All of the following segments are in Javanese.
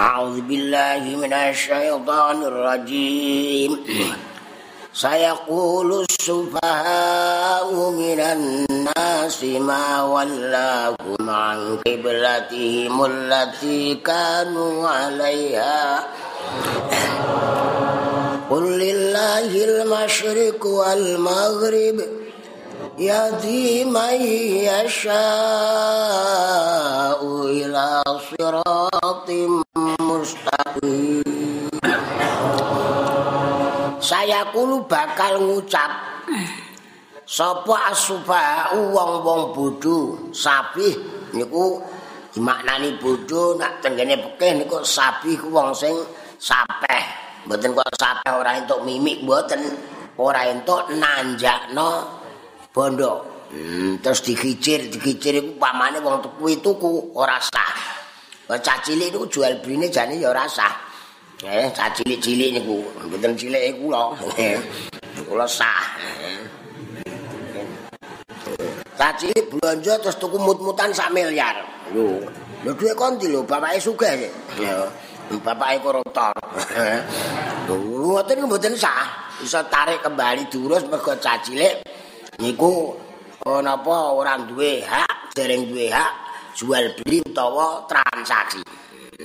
أعوذ بالله من الشيطان الرجيم. سيقول السفهاء من الناس ما ولاهم عن قبلتهم التي كانوا عليها. قل لله المشرق والمغرب يهدي من يشاء إلى صراط mustaqim saya kulu bakal ngucap sapa asuba wong-wong bodho sabih? Niku dimaknani bodho nak tengene pekeh niku sabih ku wong sing sapeh. Mboten kok sapeh ora entuk mimik mboten. Ora entuk nanjakno bondo. Hmm, terus dikicir dikicir iku pamane wong tuku tuku ora sah. Cah cilik niku jual beli jane ya ora sah Eh, cilik-cilik niku, mboten cilik kula. Kula sah. Cilik belanja terus tuku mut-mutan sak miliar. Lho, lho dhuwit konti lho, bapake sugih. Ya, bapake koruptor. Lho, ngoten mboten sah. Bisa tarik kembali durus mergo cilik niku napa ora duwe hak, dereng duwe hak jual beli utawa transaksi.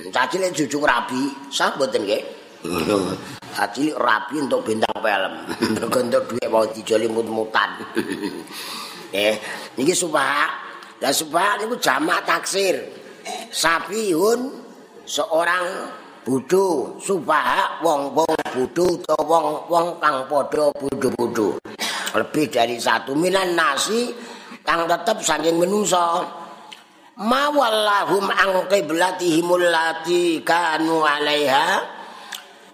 Cacile jujung rabi, sah mboten nggih? Cacile rabi untuk bintang film. Mergo entuk dhuwit mau dijoli mut-mutan. Eh, niki supaya lah supaya niku jamak taksir. Sapihun seorang bodho, supaya wong-wong bodho utawa wong-wong kang padha bodho-bodho. Lebih dari satu minan nasi kang tetep saking menungso. Mawallahum an qiblatihim allati kanu alaiha.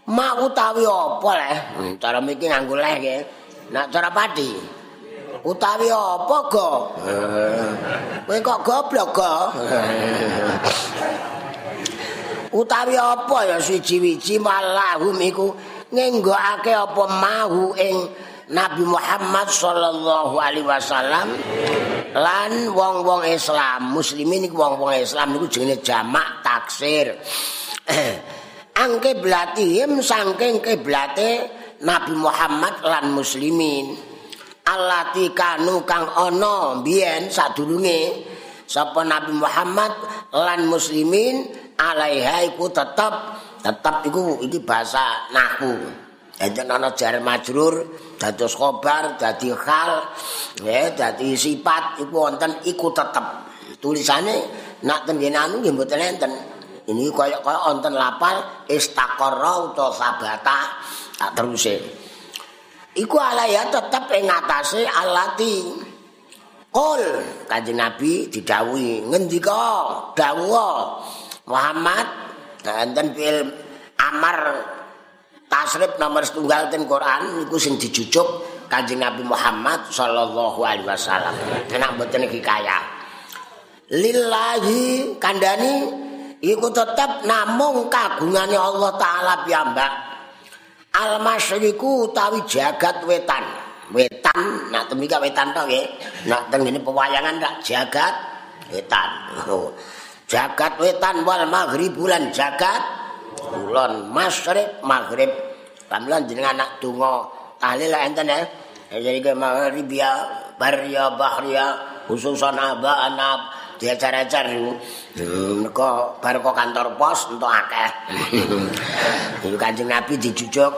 Ma utawi apa le hmm, cara mikir nganggo leh ke nak cara padi? Utawi apa go? Kowe kok goblok go? Utawi apa ya siji-wiji malahum iku ngenggokake apa mahu ing Nabi Muhammad sallallahu alaihi wasallam lan wong-wong Islam muslimin iku wong-wong Islam niku jenenge jamak taksir. Angke blatihim saking kiblate Nabi Muhammad lan muslimin. Allati kanu kang ana biyen sadurunge sapa Nabi Muhammad lan muslimin alaiha iku tetep tetep iku iki bahasa nahwu enten ana jar majrur dados khobar dadi hal ya dadi sifat iku wonten iku tetep. Tulisane nak tengene anu nggih mboten enten. Ini kaya kaya wonten lapal istaqarra utawa sabata tak teruse. Iku ala ya tetep ing ngatasé alati Qul kanjeng Nabi didhawuhi. Ngendika dawuh Muhammad enten fil amar tasrif nomor setunggal ten Quran niku sing dijujuk Kanjeng Nabi Muhammad sallallahu alaihi wasallam. Enak mboten iki kaya. Lillahi kandhani iku tetep namung kagungane Allah taala piyambak. Al masyriku utawi jagat wetan. Wetan nak temika wetan to nggih. Nak teng ngene pewayangan rak jagat wetan. Jagat wetan wal maghrib bulan jagat kulon masyrik maghrib. Pamlan jenengan anak donga. Tahlil enten ya. Jadi ke maghrib ya barya bahriya khususan aba anak dia cara-cara itu kok baru kantor pos untuk akeh. Itu kanjeng nabi dijujuk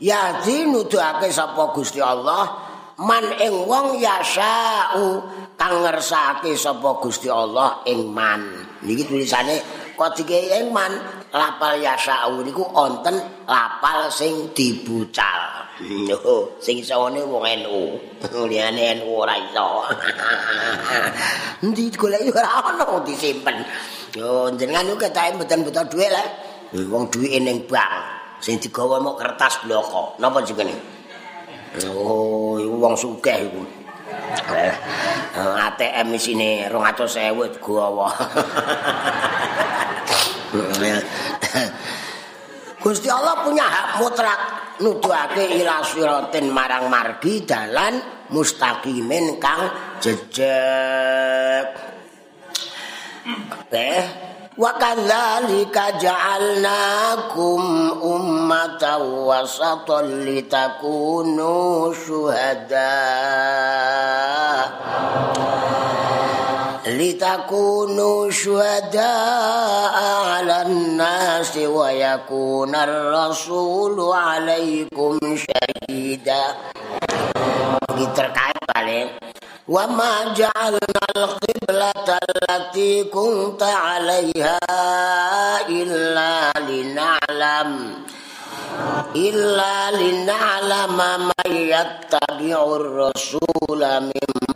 ya dinuduhake sapa Gusti Allah? Man ing wong yasau kang ngersake sapa Gusti Allah ing man. Niki tulisane kok dike ing man lapal yasau niku wonten lapal sing dibucal. Yo, sing isone wong NU. Liyane NU ora iso. Endi goleki ora ono disimpen. Yo, jenengan niku ketake mboten butuh dhuwit lho. Wong dhuwit ning bank sing digawa mok kertas bloko. Napa jenenge? Oh, wong sugih iku. Eh, ATM isine 200.000 digawa. Gusti Allah punya hak mutlak nuduhake ila siratin marang margi dalan mustaqimin kang jejeg. Eh, wa kadzalika ja'alnakum ummatan wasatan litakunu syuhada لتكونوا شهداء على الناس ويكون الرسول عليكم شهيدا. وما جعلنا القبلة التي كنت عليها إلا لنعلم إلا لنعلم من يتبع الرسول ممن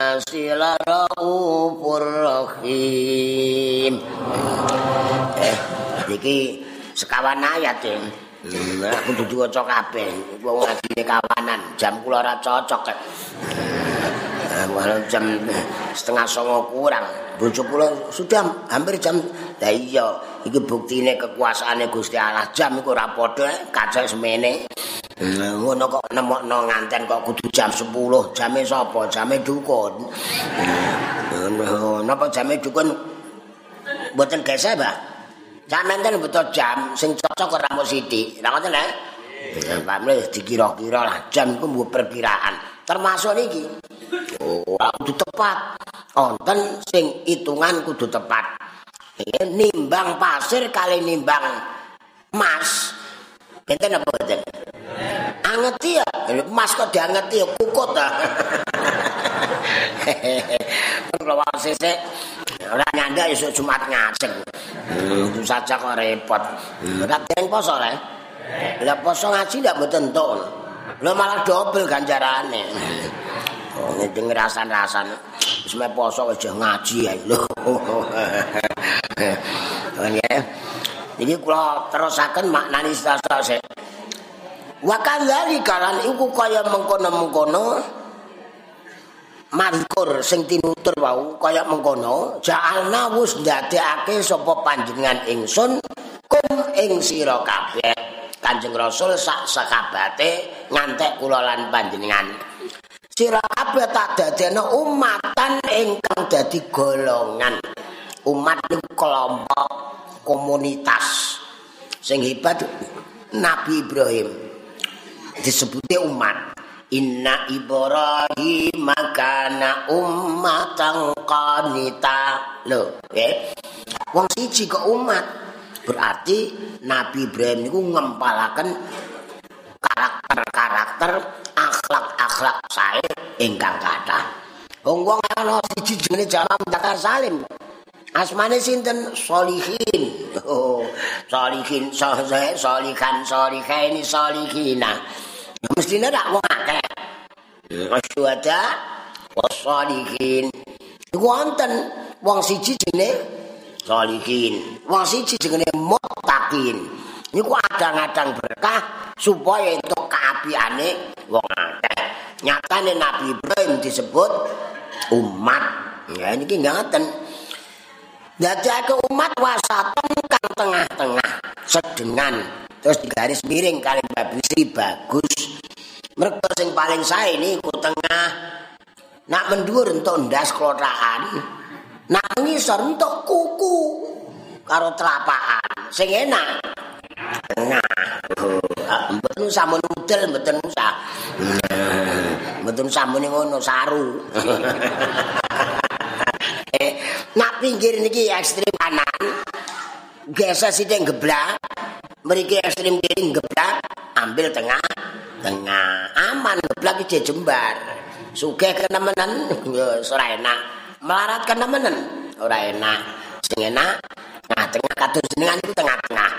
sila rawupur rahim. Eh, iki sekawan ayat ya. Lah aku dudu cocok kabeh. Wong ngaji kawanan, jam kula ora cocok. Eh. Wah, jam setengah songo kurang. Bojo kula sudah hampir jam. Lah iya, iki buktine kekuasaane Gusti Allah. Jam iku ora padha, kacek semene. Ngono kok nemokno nganten kok kudu jam 10 Jame sapa? Jame dukun Napa jame dukun Mboten gesek, Mbak? Jam enten betul jam sing cocok ora mau sithik. Lah ngoten eh? Pak Mle dikira-kira lah jam iku mbuh perkiraan. Termasuk niki. ora kudu tepat. Wonten sing hitungan kudu tepat. nimbang pasir kali nimbang emas. Benten apa benten? Angeti ya, emas kok diangeti ya kukut ta. Kalau sesek ora nyanda esuk Jumat ngajeng. Hmm, itu saja kok repot. Ora dereng poso le. Lah poso ngaji ndak mboten entuk. Lho malah dobel ganjarane. Oh, ngene ngerasan-rasan. Wis poso aja ngaji ae lho. Nggih. Iki kula terusaken maknani sasa Wa kadzali kalan iku kaya mengkono-mengkono mazkur sing tinutur wau kaya mengkono ja'alna wus ndadekake sapa panjenengan ingsun kum ing sira kabeh. Kanjeng Rasul sak sakabate ngantek kula lan panjenengan. Sira kabeh tak dadekno umatan ingkang dadi golongan. Umat kelompok komunitas sing hebat Nabi Ibrahim disebutnya umat Inna Ibrahim kana ummatan qanita. Lho, nggih. Wong siji kok umat. Berarti Nabi Ibrahim niku ngempalaken karakter-karakter akhlak-akhlak sae ingkang kathah. Wong wong ana siji jenenge Mudakar Salim. Asmane sinten? Solihin. Oh, solihin, solihan, solihaini, solihina. Ya mestine rak wong akeh. Wasyuhada wasalihin. Iku wonten wong siji jenenge salihin. Wong siji jenenge muttaqin. Niku adang-adang berkah supaya entuk kaapiane wong akeh. Nyatane Nabi Ibrahim disebut umat. Ya niki ngaten. Dadake umat wasatan tengah-tengah, sedengan. Terus digaris miring kali babisi bagus. Mereka sing paling sae ini ku tengah. Nak mendur untuk ndas klotakan nak ngisor untuk kuku karo telapaan sing enak. Tengah. Mboten usah menudel mboten usah. Mboten usah muni ngono saru. Eh nak pinggir niki ekstrem kanan geser sithik geblak Mereka ekstrim kiri geblak, ambil tengah, tengah aman geblak iki jembar. Sugih kenemenan ora enak. Melarat kenemenan ora enak. Sing enak nah tengah kados jenengan iku tengah-tengah.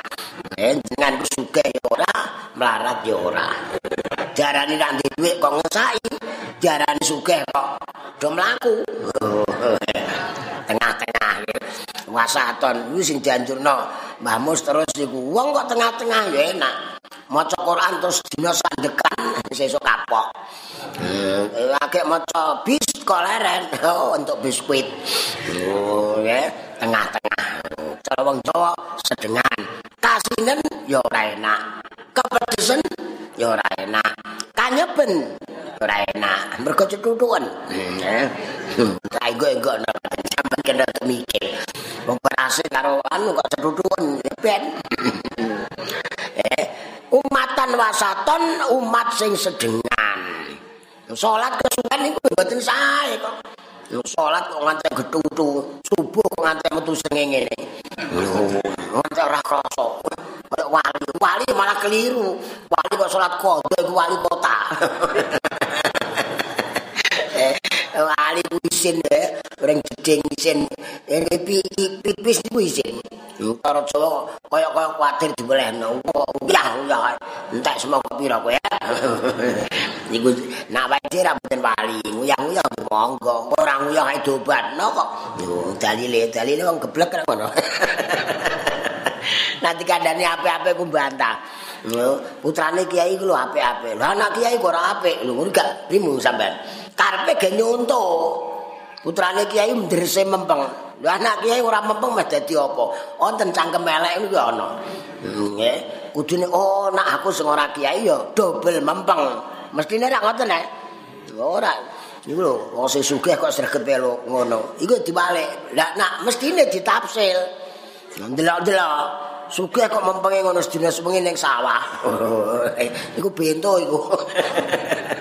Eh jenengan ku sugih ya ora, melarat ya ora. Nek ndek dhuwit kok ngesaki, jarane sugih kok do mlaku. Wasaton kuwi sing dianjurno Mbah Mus terus niku wong kok tengah-tengah ya enak maca Quran terus dina sandekan sesuk kapok. Hmm, akeh maca bis koleren oh, untuk biskuit. Oh, ya, tengah-tengah. Cara wong Jawa sedengan. Kasinen ya ora enak. Kepedesen ya ora enak. Kanyeben ora enak. Mergo cetutukan. Hmm, ya. Hmm, engko sampe kena mikir. Wong berhasil karo anu kok cetutukan ben. eh, umatan wasaton umat sing sedengan. Salat kesuwen iku mboten sae kok. Salat kok nganti getutu, subuh kok nganti metu sengenge ngene. Nganti ora krasa. Wali, wali malah keliru. Wali kok salat iku wali kota. eh, wali isin ya, orang jeding isin. Ini pipis niku isin. Karo Jawa kaya-kaya kuwatir dibelehno. Uyah uyah. Entek semoga pira kowe. Niku nak wae ra mboten wali. Uyah-uyah monggo. Ora uyah ae dobatno kok. Dalile dalile wong geblek karo ngono. Nanti kandhane apik-apik ku bantah. putrane kiai ku lho apik-apik. Lah anak kiai kok ora apik. Lho ngono gak rimu sampean. Karepe ge nyonto. Putrane kiai ndrese mempeng. Lho anak kiai ora mempeng meh dadi apa? Wonten cangkem elek niku ana. Nggih. Kudune oh nak aku sing ora kiai ya dobel mempeng. Mestine ra ngoten nek. Ora. Niku lho wong sing sugih kok sregepe lho ngono. Iku dibalik. Lah nak mestine ditafsil. Ndelok-ndelok. Sugih kok mempenge ngono sedina sepengi ning sawah. iku bento iku.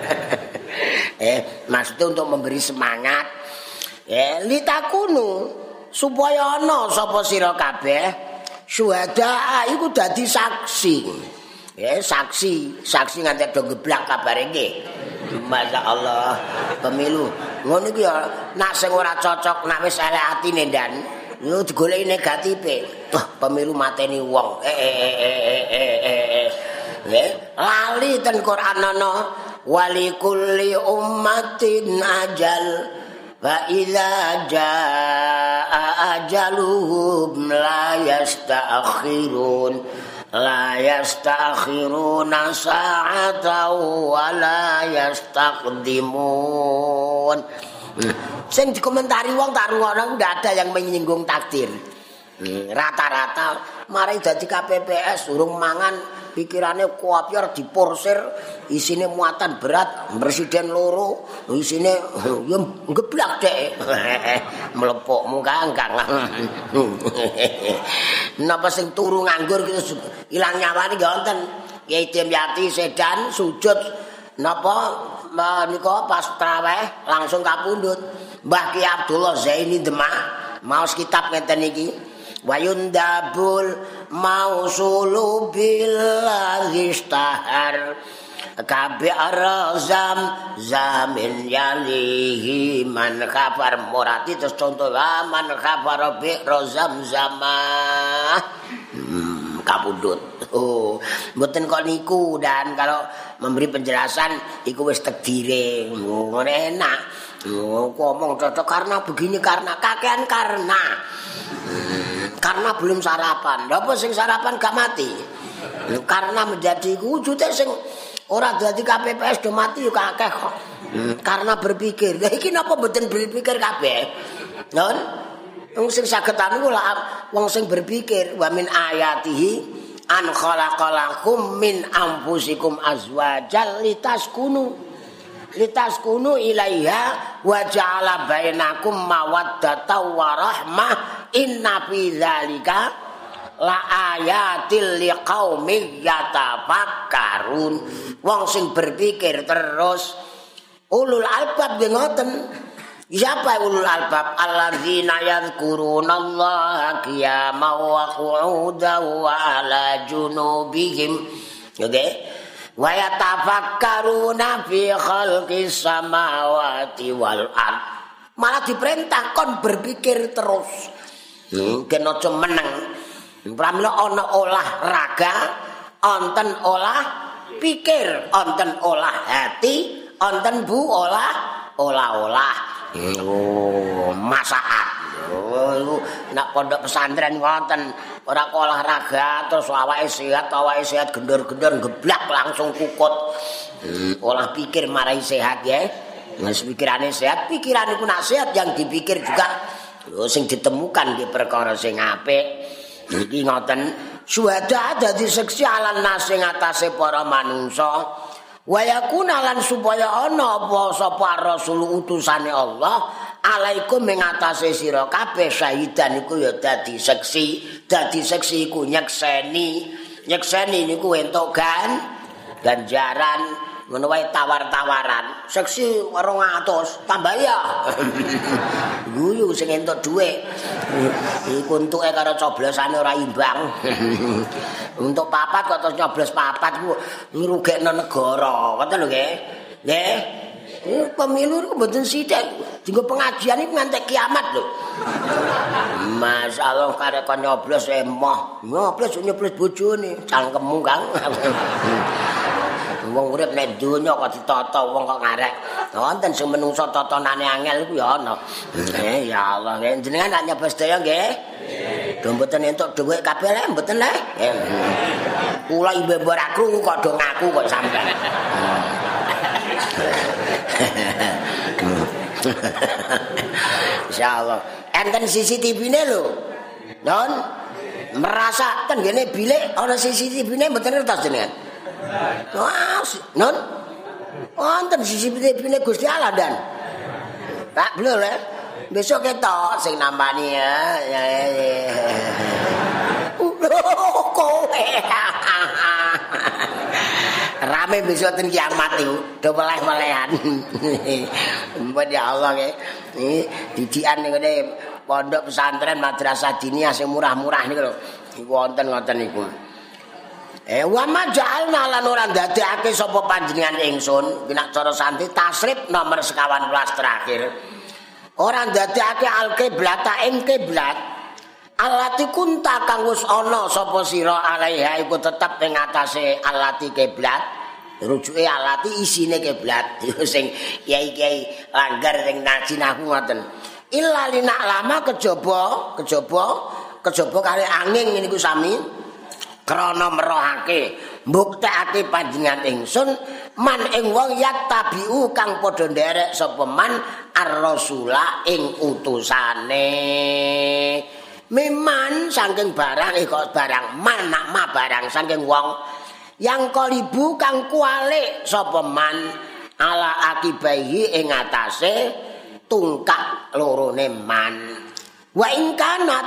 eh maksudnya untuk memberi semangat. Eh litakunu supaya ana sapa sira kabeh syuhada iku dadi saksi ya saksi saksi nganti do geblak kabare nggih Masya Allah pemilu ngono iki ya nak sing ora cocok nak wis elek atine dan yo digoleki negatif wah pemilu mateni wong. Eh eh eh eh eh eh eh lali ten Quran ana. Wali kulli ummatin ajal Wa idza jaa ajaluhum la yasta'khirun la yasta'khiruna sa'atan wa la yastaqdimun. Sing dikomentari wong tak rungono ndak ada yang menyinggung takdir. Hmm, rata-rata mari dadi KPPS urung mangan pikirane kuapir diporsir isine muatan berat presiden loro isine ya geblak dek. Melepok muka angkang napa sing turu nganggur ilang nyawane gak wonten. Kiai Demyati sedan sujud napa menika pas traweh langsung kapundhut. Mbah Ki Abdullah Zaini Demak maos kitab ngeten iki. Wayundabul mausulu billahi istahar kabe arazam zamin yalihi man khabar murati terus contoh man khabar bi rozam zama hmm, kabudut oh mboten kok niku dan kalau memberi penjelasan iku wis tekdire ngono enak ngomong cocok karena begini karena kakean karena karena belum sarapan. Lha apa sing sarapan gak mati? karena menjadi wujudnya sing ora dadi KPPS do mati yo akeh kok. Hmm. Karena berpikir. Lah iki napa mboten berpikir kabeh? Non? Wong sing saged anu wong sing berpikir wa min ayatihi an khalaqalakum min anfusikum azwajal litaskunu litaskunu ilaiha wa ja'ala bainakum mawaddatan wa rahmah. Inna fi dzalika la ayatil liqaumin yatafakkarun. Wong sing berpikir terus ulul albab ngoten Siapa ulul albab? Alladzina yadhkurunallaha qiyaman wa qu'udan wa ala junubihim. Oke? Wa yatafakkaruna fi khalqis samawati wal ard. Malah diperintah kon berpikir terus. Hmm. gen meneng. Pramila ana olahraga onten olah pikir onten olah hati onten bu olah olah-olah oh masakan. Oh nak pondok pesantren wonten ora olahraga terus awake sehat awake sehat gendor-gendor geblak langsung kukut. Hmm, olah pikir marai sehat ya. Mas pikirane sehat pikiran iku nak sehat yang dipikir juga lho sing ditemukan di perkara sing apik. Iki ngoten suada dadi seksi alan nas sing atase para manungsa wayakuna lan supaya ana apa sapa rasul utusane Allah alaikum mengatasi sira kabeh syahidan iku ya dadi seksi dadi seksi iku nyekseni nyekseni niku entuk gan ganjaran ngono wae tawar-tawaran seksi 200 tambah ya guyu sing entuk dhuwit iku entuke karo coblosane ora imbang untuk papat kok terus nyoblos papat ku ngrugekno negara ngoten lho nggih nggih pemilu itu betul sidak. Tinggal pengajian itu ngantek kiamat loh. Masya Allah karena kau nyoblos emoh. Nyoblos, nyoblos bojo nih. Cangkemmu kang. Wong urip nek donya kok ditata wong kok ngarek. Wonten sing menungso tatanane angel iku ya ana. Eh ya Allah, jenengan nak nyoblos daya nggih. Nggih. Do mboten entuk dhuwit kabeh lek mboten lek. Kula ibu ora krungu kok do ngaku kok sampean. Insyaallah. Enten CCTV-ne lho. Non merasa kan gene bilik ana CCTV-ne mboten ngertos jenengan. Wah, non. Wonten CCTV-ne Gusti Allah dan. Tak belum ya. Besok ketok sing nambani ya. Ya rame besok ten kiamat itu do meleh-melehan mbon ya Allah ke iki didikan ning pondok pesantren madrasah diniyah sing murah-murah niku lho wonten ngoten niku Eh wa majalna lan ora ndadekake sapa panjenengan ingsun. Nek cara santi tasrif nomor sekawan kelas terakhir. Ora ndadekake al-qiblat ing kiblat alati kunta kang wis ana sapa sira alaiha iku tetep ing atase alati kiblat. Rujuke alati isine kiblat. Sing kiai-kiai langgar sing najinahu ngoten. Illa lina lama kejaba kejaba kejaba kali angin niku sami krana merohake mbuktekake panjenengan ingsun man ing wong yak tabiu kang padha nderek sapa man ar-rasula ing utusane. Meman saking barang eh kok barang mana ma barang saking wong. Yang kolibu kang kuale sapa man ala akibaihi ing atase tungkak lorone man. Wa ing kanat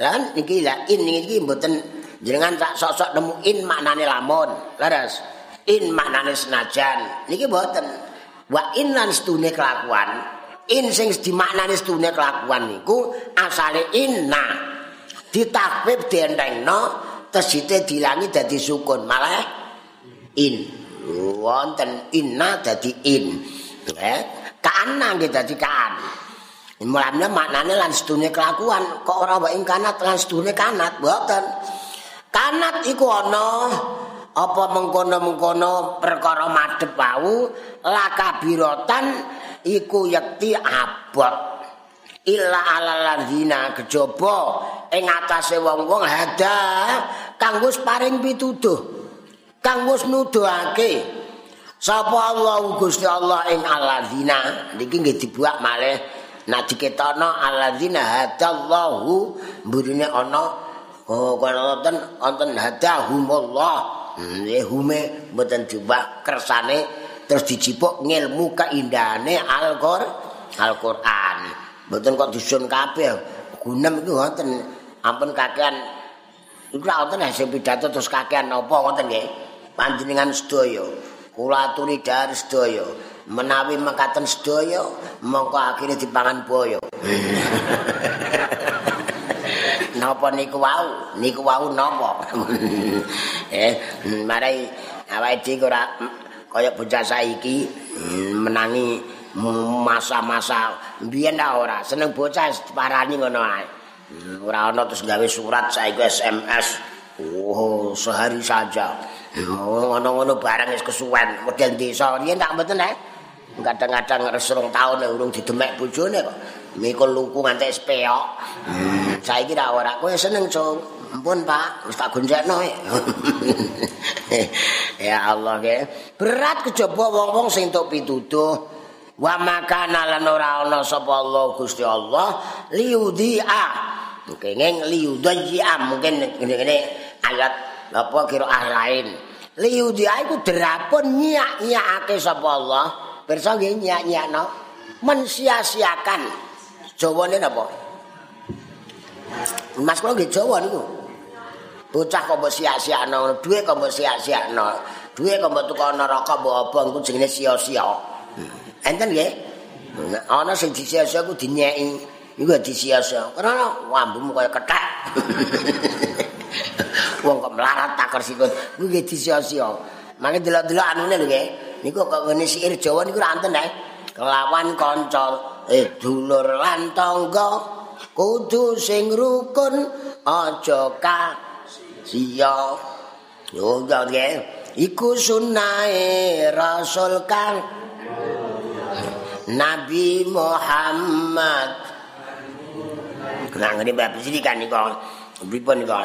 lan iki la in iki mboten jenengan tak sok-sok nemu in maknane lamun. Leres in maknane senajan. Niki mboten. Wa in lan stune kelakuan in sing dimaknani sedune kelakuan niku asale inna. Ditakwib dientengno tesite dilangi dadi sukun. Malah in. Wonten inna dadi in. Eh kana nggih dadi kan mulane maknane lan kelakuan. Kok ora wae kanat lan kanat? Mboten kanat iku ana. Apa mengkono-mengkono perkara madhep wau lakabirotan iku yakti abot. Illa ala ladzina kejaba. Ing atase wong-wong hada kang wis paring pituduh kang wis nuduhake sapa Allah Gusti Allah ing aladzina niki nggih dibuak malih. Nek diketono aladzina hadallahu mburine ana oh wonten wonten hadahumullah nggih hume mboten dibuak kersane terus dicipuk ngilmu keindahane Al-Qur'an. Mboten kok dusun kabeh. Gunem iki wonten ampun kakean iku ra wonten sing pidato terus kakean napa wonten nggih. Panjenengan sedaya kula aturi dari sedaya menawi mekaten sedaya mongko akhire dipangan boyo. napa niku wau? Niku wau napa? eh marai awake dhewe ora kaya bocah saiki hmm, menangi masa-masa. Mbiyen ora? Seneng bocah parani ngono ae. Hmm, ora ana terus gawe surat saiki SMS oh sehari saja. Oh, ngono-ngono barang wis kesuwen. Model desa. Riyen tak mboten eh kadang-kadang resurung taun urung didemek bojone kok mikul luku nganti speok hmm, saiki ra ora kowe seneng cung Ampun Pak, wis tak gonjekno. ya Allah ke. Berat kejaba wong-wong sing tok pituduh. Wa makana lan ora ana sapa Allah Gusti Allah liudhi'a. Kenging liudhi'a mungkin ngene ayat apa kiraah lain. Liudhi'a iku derapun nyiak-nyiakake sapa Allah. Pirsa nggih nyiak-nyiakno mensia-siakan. Jawane napa? Mas kula nggih Jawa niku. Bocah kok mbok sia-siakno, dhuwit kok mbok sia-siakno. Dhuwit kok mbok tuku neraka mbok obong ku jenenge sia-sia. Enten nggih? Ana sing disia-sia ku dinyeki. Iku disia-sia. Karena wambumu kaya kethek. Wong kok melarat takar sikut. Ku nggih disia-sia. Mangke delok-delok anune lho nggih. Niku kok ngene sihir Jawa niku ra enten eh. Kelawan kanca eh dulur lan tangga. Kudu sing rukun aja ka sia yo nggih iku sunnahe rasul kang Nabi Muhammad. Nang ngene bab sini kan niku. Pripun niku?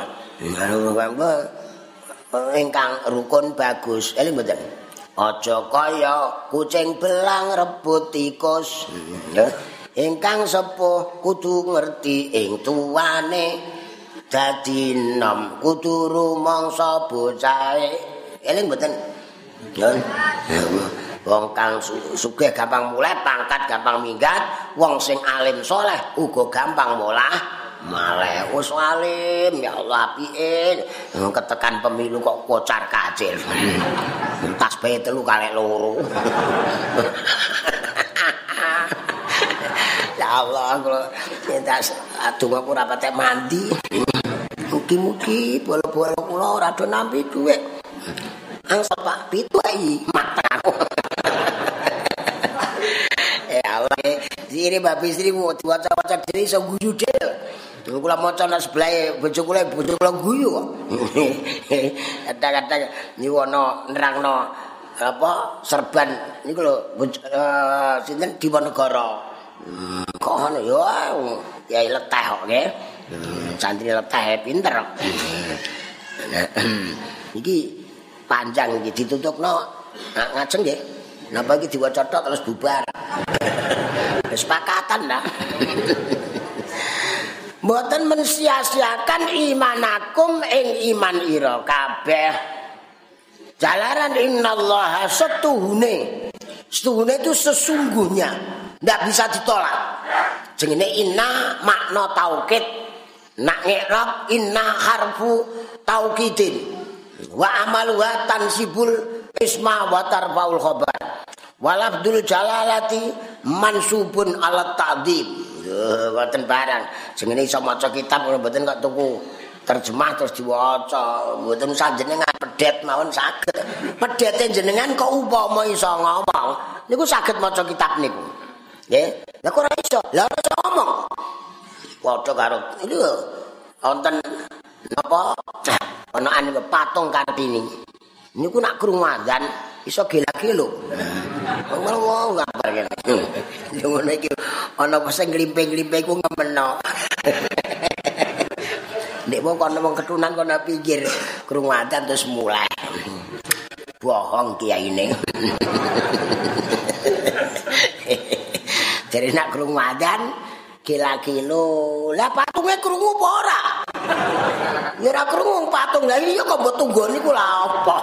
Ingkang rukun bagus. Eling mboten aja kaya kucing belang rebut tikus. Ingkang sepuh kudu ngerti ing tuane dadi nom kudu rumangsa bocahe. Eling mboten? Wong kang sugih gampang mulai pangkat gampang minggat. Wong sing alim soleh uga gampang mulah maleh wis alim ya Allah apike ketekan pemilu kok kocar kacil. Tas bae telu kalek loro. Ya Allah kula minta adunga ora patek mandi. Mugi-mugi bola-bola kula ora do nampi dhuwit angsa Pak pitu ae matang ya Allah sire babi sire diwaca-waca dhewe iso guyu dhewe Kula maca nang sebelah bojo kula bojo kula guyu kok. Niku ana nerangno apa serban. Niku lho uh, sinten? Diponegoro. kok ngono? Ya ya leteh kok nggih. Santri leteh pinter iki panjang iki ditutupno ngajeng nggih. Napa iki diwaca terus bubar. Kesepakatan dah Mboten mensia-siakan imanakum ing iman ira kabeh. Jalaran innallaha setuhune. Setuhune itu sesungguhnya. ndak bisa ditolak. Jenenge inna makna taukid. Nak ngikrab inna harfu taukidin. Wa amaluha tansibul isma wa tarfaul khabar. Walabdul jalalati mansubun ala Mboten barang. Jenenge iso maca kitab mboten kok tuku terjemah terus diwaca. Mboten sanjenengan pedet mawon saged. Pedete jenengan kok upama iso ngomong niku saged maca kitab niku. Nggih. Lah kok ora iso? Lah ora ngomong. Padha karo lho. Wonten napa? Ana patung Kartini. Niku nak krungu adzan iso Ngono ngabar kene. Yo ngono iki ana sing glimping-glimping ku ngemeno. Nek wong kono wong ketunan kono pinggir krungu adzan terus mulai. Bohong kiai ning. Jadi nak krungu adzan gila-gilo. Lah patunge krungu apa ora? Ya ora krungu patung. Lah iya kok mbok tunggoni ku lha apa?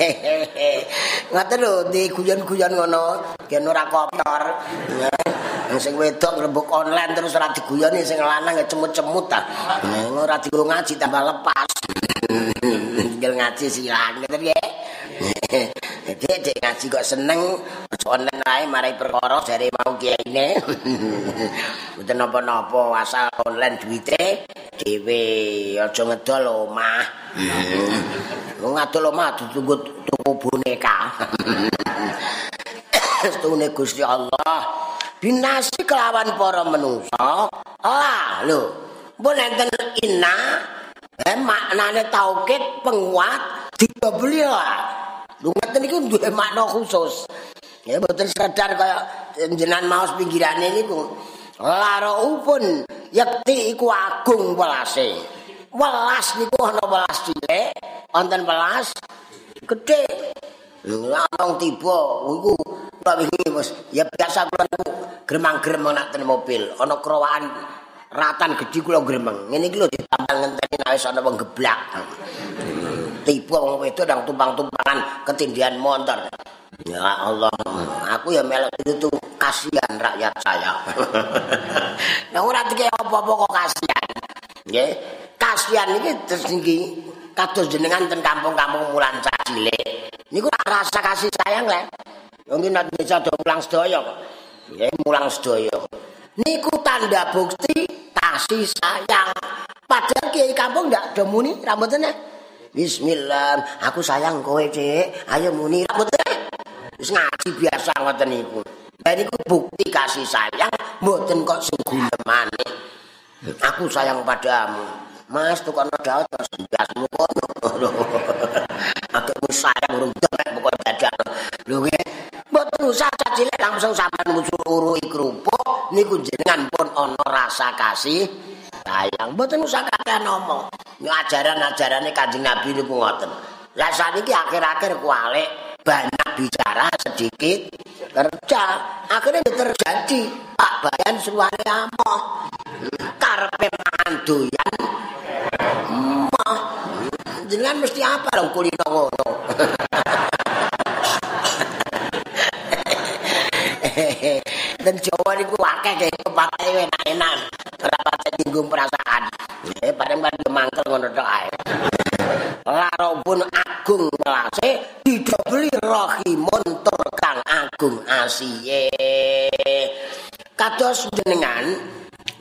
Ngoten lho di guyon-guyon ngono, yen ora kotor. Sing wedok rembug online terus ora diguyoni sing lanang ya cemut-cemut ta. Ora digo ngaji tambah lepas. Tinggal ngaji silang gitu ya. Dek dek ngaji kok seneng online ae marai perkara jare mau kiyaine. Mboten napa-napa asal online duwite dhewe aja ngedol omah. Wong ngadol omah ditunggu tuku boneka. Stune Gusti Allah binasi kelawan para menungsa. Ah lho, mbok enten inna eh maknane taukid penguat dibeli lah. Lungaten niku duwe makna khusus. Ya mboten sadar kaya jenengan maos pinggirane niku. Laro upun yakti iku agung welase welas niku ana welas cilik wonten welas gedhe Langsung tiba, iku tak wingi. Ya biasa kula niku gremang-gremeng nak mobil, ana krowakan ratan gedhi kula gremeng. Ngene iki lho ditambal ngenteni wis ana wong geblak. Tiba wong wedok nang tumpang-tumpangan ketindihan motor. Ya Allah, aku ya melok itu kasihan rakyat saya. Nah ora dikek apa-apa kok kasihan. Nggih. Kasihan iki terus niki kados jenengan ten kampung-kampung mulan cilik. Niku rasa kasih sayang lek. Mungkin nek bisa do mulang sedaya kok. Nggih, mulang sedaya. Niku tanda bukti kasih sayang. Padahal kiai kampung ndak do muni rambutnya. Bismillah, aku sayang kowe, Cik. Ayo muni rambutnya. Wis ngaji biasa ngoten niku. Lah niku bukti kasih sayang mboten kok sing gunemane. Aku sayang padamu. Mas tukang daun mas biasmu kono. Aku sayang urung dek pokok dadak. Lho nggih. Mboten usah cilik langsung sampean musururi kerupuk niku jenengan pun ana rasa kasih sayang. Mboten usah kakean ngomong. Ini ajaran-ajarane Kanjeng Nabi niku ngoten. Lah saniki akhir-akhir kualik banyak bicara sedikit kerja akhirnya terjadi Pak Bayan suwane amoh karpe mangan doyan jenengan mesti apa dong kulino ngono. Dan Jawa niku akeh kaya kepake enak-enak. Ora tinggung perasaan. Eh bareng-bareng mangkel ngono tok ae. Larobun agung melase didobeli rahimun tur kang agung asiye. Kados jenengan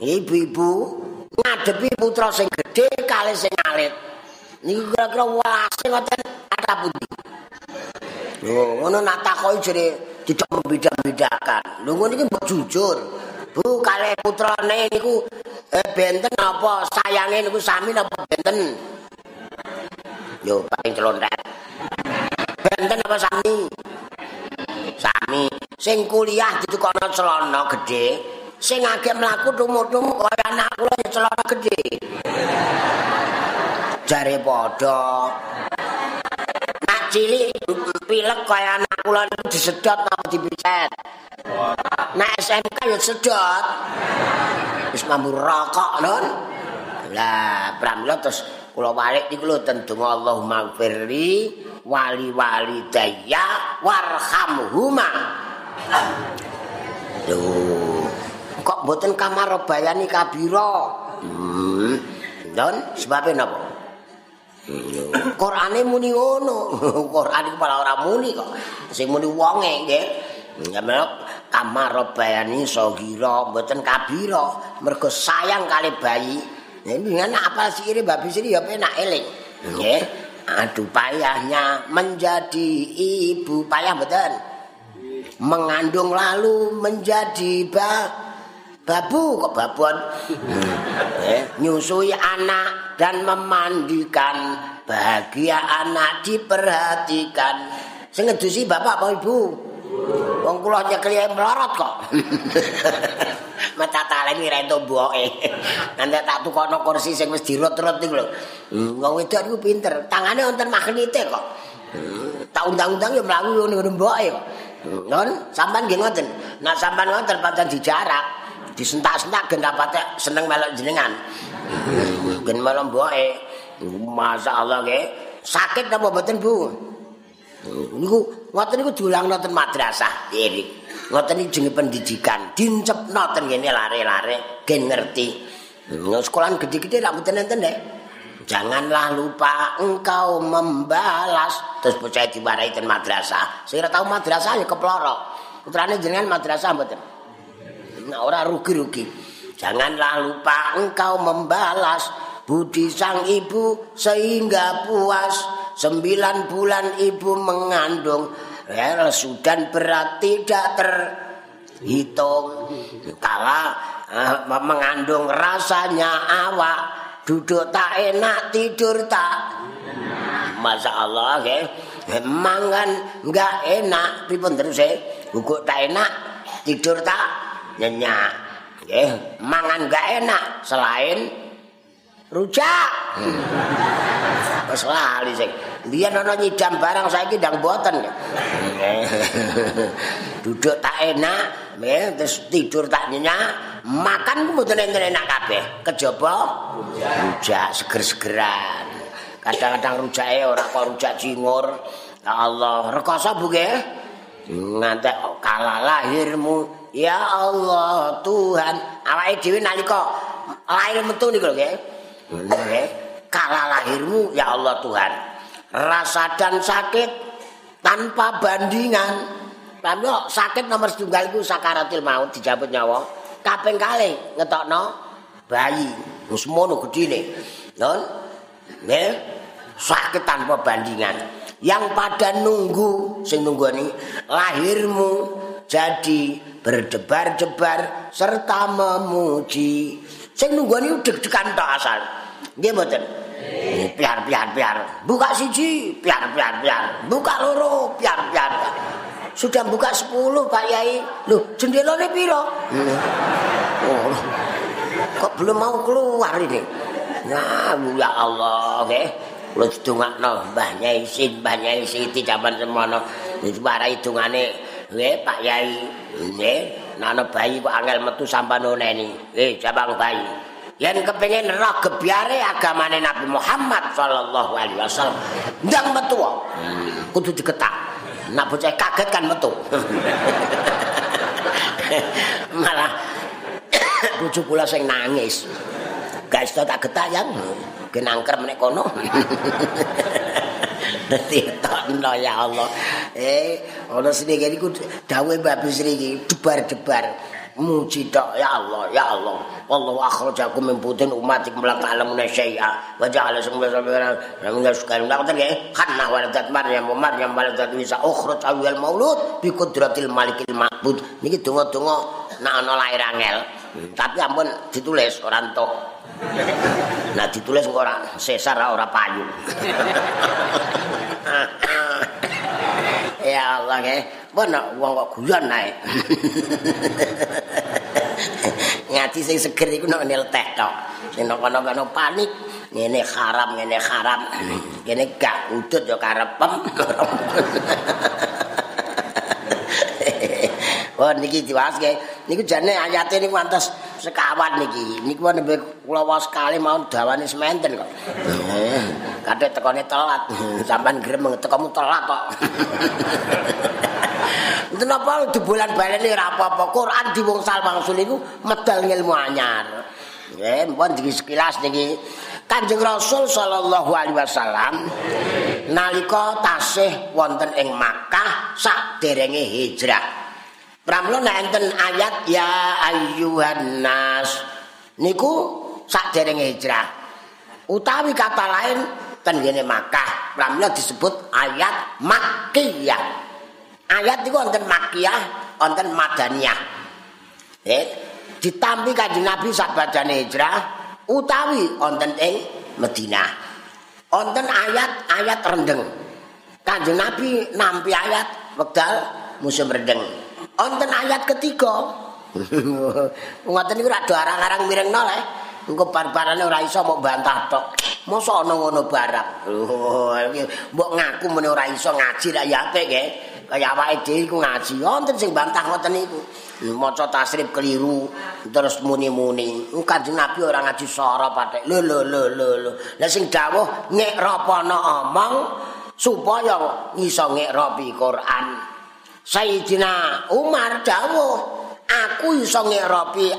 ibu-ibu ngadepi putra sing gedhe kali sing alit. Niki kira-kira wase ngoten ada pundi. Lho, ngono nak takoki jere tidak membeda-bedakan. Lho ngono iki mbok jujur. Bu kalih putrane niku eh, benten apa sayange niku sami napa benten? Yo paling celontet. Benten apa sami? Sami. Sing kuliah ditukono celana gedhe, sing agek mlaku tumuk-tumuk kaya anak kula celana gedhe. jare padha nak cilik pilek kaya anak kula disedot apa dipicet nak SMK ya sedot wis mambu rokok non lah pramila terus kula balik niku lho tendung Allahumma firli wali wali daya warhamhuma lho kok mboten kamar bayani kabira hmm. don sebabnya napa Qur'ane muni ngono. Qur'an iku malah ora muni kok. Sing muni wonge nggih. Ya melok kamar bayani sogira mboten kabira mergo sayang kali bayi. Kan apa sih ini babi sini ya penak eling. Nggih. Aduh payahnya menjadi ibu payah betul. Mengandung lalu menjadi ba babu kok babuan. eh, nyusui anak dan memandikan bahagia anak diperhatikan sing ngedusi bapak apa ibu wong kula nyekel melorot kok. Mata taleni ra entuk mboke. Nanti tak tukono kursi sing wis dirut-rut iki lho. Hmm, wong wedok niku pinter. Tangane wonten magnete kok. Hmm, tak undang-undang ya mlaku ngene mboke kok hmm, non sampean nggih ngoten. Nak sampean ngoten pancen dijarak disentak-sentak gen dapat seneng melok jenengan. Gen malam boe masa Allah ke sakit apa mboten Bu niku ngoten niku diulang nonton madrasah iki ngoten iki jenenge pendidikan dincepno ten ngene lare-lare gen ngerti sekolah gede-gede ra mboten Janganlah lupa engkau membalas terus bocah diwarai ten madrasah. Sing ora tau madrasah ya keplorok. Putrane jenengan madrasah mboten. Nah, ora rugi-rugi. Janganlah lupa engkau membalas budi sang ibu sehingga puas. Sembilan bulan ibu mengandung. Ya, sudan berat tidak terhitung. Kala uh, mengandung rasanya awak. Duduk tak enak, tidur tak. Masya Allah, ya. Memang kan nggak enak. Pripun terus ya. Guguk tak enak, tidur tak nyenyak. Eh, mangan gak enak selain rujak. Wes lali sing. Biyen ana nyidam barang saiki ndang boten. Duduk tak enak, ya, terus tidur tak nyenyak, makan ku mboten enak kabeh. Kejaba rujak seger-segeran. Kadang-kadang rujake ora kok rujak jingur. Ya Allah, rekoso Bu nggih. Ngantek kala lahirmu, ya Allah Tuhan. Awake dhewe nalika lahir metu niku lho. Nggih. Kala lahirmu ya Allah Tuhan. Rasa dan sakit tanpa bandingan. Lalu sakit nomor setunggal itu sakaratil maut dijabut nyawa. Kaping kali ngetokno bayi. Wis mono gedine. Non. Nggih. Sakit tanpa bandingan. Yang pada nunggu sing nunggu lahirmu jadi berdebar-debar serta memuji. Sing nunggu ini deg-degan tok asal. Nggih mboten? Piar piar piar. Buka siji, piar piar piar. Buka loro, piar piar. Sudah buka 10 Pak Yai. Loh, jendelane piro? Oh. Kok belum mau keluar ini? Nah, ya Allah, nggih. Kula didongakno Mbah Nyai Sin, Mbah Nyai Siti jaman semono. Iki warai dungane nggih Pak Yai. Nggih, nana bayi kok angel metu sampan oneni. Nggih, jabang bayi. Yen kepengin roh gebyare agamane Nabi Muhammad sallallahu alaihi wasallam. Ndang metu hmm. kudu diketak. Nak bocah kaget kan metu. Malah bojo kula sing nangis. Guys tak getak yang. Genangker menek kono. Dadi tokno ya Allah. Eh, ana sini kene iku dawuhe Mbak Bisri iki debar-debar. Muji tok ya Allah ya Allah. Wallahu akhrajakum min butin umatik melak alamuna syai'a. Wa ja'ala semula sabira namun ya sekali ndak ngoten nggih? Khanna waladat maryam wa maryam waladat isa. Ukhraj awal maulud bi qudratil malikil ma'bud. Niki donga-donga nek ana lair angel. Hmm, tapi ampun ditulis ora entuk. Nah ditulis kok ora sesar ora payu ya Allah nggih Mana wong kok guyon naik. Ngati sing seger iku nek nilteh tok. Sing kono-kono panik, ngene haram, ngene haram. Kene gak udut ya karepem. Oh niki diwaske. Niku jane ayate niku antes sekawan niki. Niku nembe kula wae sekali mau dawane sementen kok. Eh, kadhe tekone telat. Sampan grem tekomu telat kok. Enten apa dibolan baleni ora apa-apa. Quran diwungsal wangsul iku medal ilmu anyar. Nggih, mpun iki sekilas niki Kanjeng Rasul sallallahu alaihi wasallam nalika tasih wonten ing Makkah saderenge hijrah. Pramila enten ayat ya ayyuhan nas niku saderenge hijrah. Utawi kata lain ten ngene Makkah, pramila disebut ayat Makkiyah. ayat itu wonten makiyah, wonten madaniyah. Eh, ditampi kanjeng Nabi sabadane hijrah utawi wonten ing Madinah. Wonten ayat-ayat rendeng. Kanjeng Nabi nampi ayat wekdal musim rendeng. Wonten ayat ketiga. Ngoten niku rak arang-arang mirengno le. Engko bar-barane ora iso mbok bantah tok. Mosok ana ngono barang. Oh, mbok ngaku meneh ora iso ngaji ra ya apik nggih. kaya awake dhewe iku ngaji wonten sing bantah ngoten niku maca tasrif keliru terus muni-muni kanjeng nabi ora ngaji sora patek lho lho lho lho lah sing dawuh ngek rapana omong supaya iso ngek rapi Quran Sayyidina Umar dawuh aku iso ngek rapi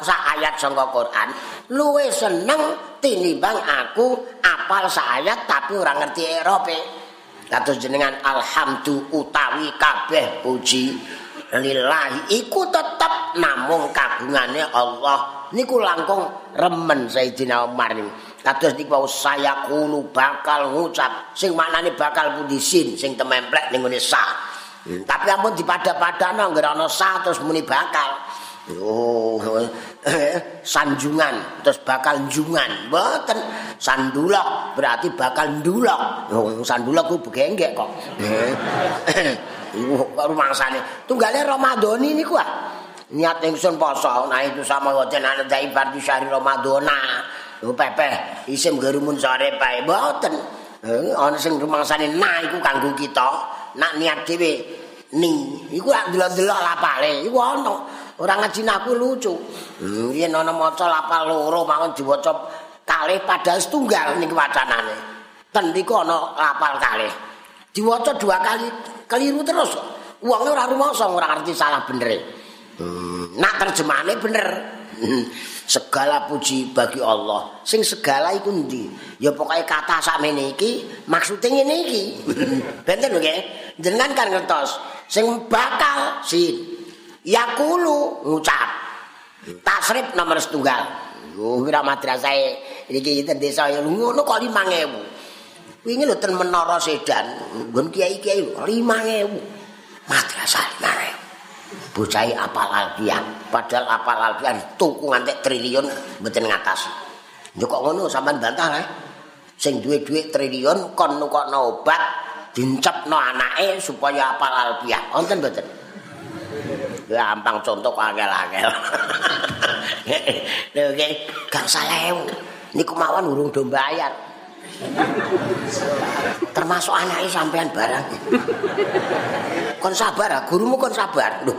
sak ayat saka Quran. Luwe seneng tinimbang aku apal sak ayat tapi ora ngerti erope. Kados jenengan alhamdu utawi kabeh puji lillahi. Iku tetep namung kagungane Allah. Niku langkung remen Sayyidina Umar niku. Kados niku saya kulo bakal ngucap. Sing maknane bakal pundi sin sing tememplek ning ngene sa tapi ampun dipada-padana nggih ana sa terus muni bakal Oh, sanjungan terus bakal jungan. Mboten sandulok berarti bakal ndulok. Oh, sandulok ku begenggek kok. Iku rumangsane. Tunggale Ramadan niku ah. niat ingsun poso nah itu sama ana dai parti syahri ramadhana lho pepeh isim garumun sore pae mboten eh, ana sing rumangsane nah iku kanggo kita nak niat dhewe. Ni iku lak delok-delok lapale. Iku ana. Ora ngaji aku lucu. Hmm, yen ana maca lapal loro mawon diwaca kalih padahal setunggal niki wacanane. Ten niku ana lapal kalih. Diwaca dua kali keliru terus. Wong ora rumangsa ora ngerti salah bener. Hmm, nak terjemahane bener segala puji bagi Allah. Sing segala iku ndi ya pokoke kata sakmene iki maksude ngene iki. Benten lho nggih. Jenengan kan ngertos sing bakal sin. Yakulu ngucap. Tasrif nomor setunggal. Oh wira madrasah iki ten desa ngono kok 5000 wingi lho ten menara sedan. Nggon kiai-kiai 5000 madrasah 5000 bocah apal alfiah padahal apal alfiah tuku nganti triliun mboten ngatasi. Yo kok ngono sampean bantah eh? Sing duwe dhuwit triliun kon nukokno obat dincepno anake supaya apal alfiah wonten mboten? Gampang contoh angel-angel. Lho nggih. Gak salah niku mawon urung do bayar termasuk anake sampean barang. Kon sabar ah gurumu kon sabar. Lho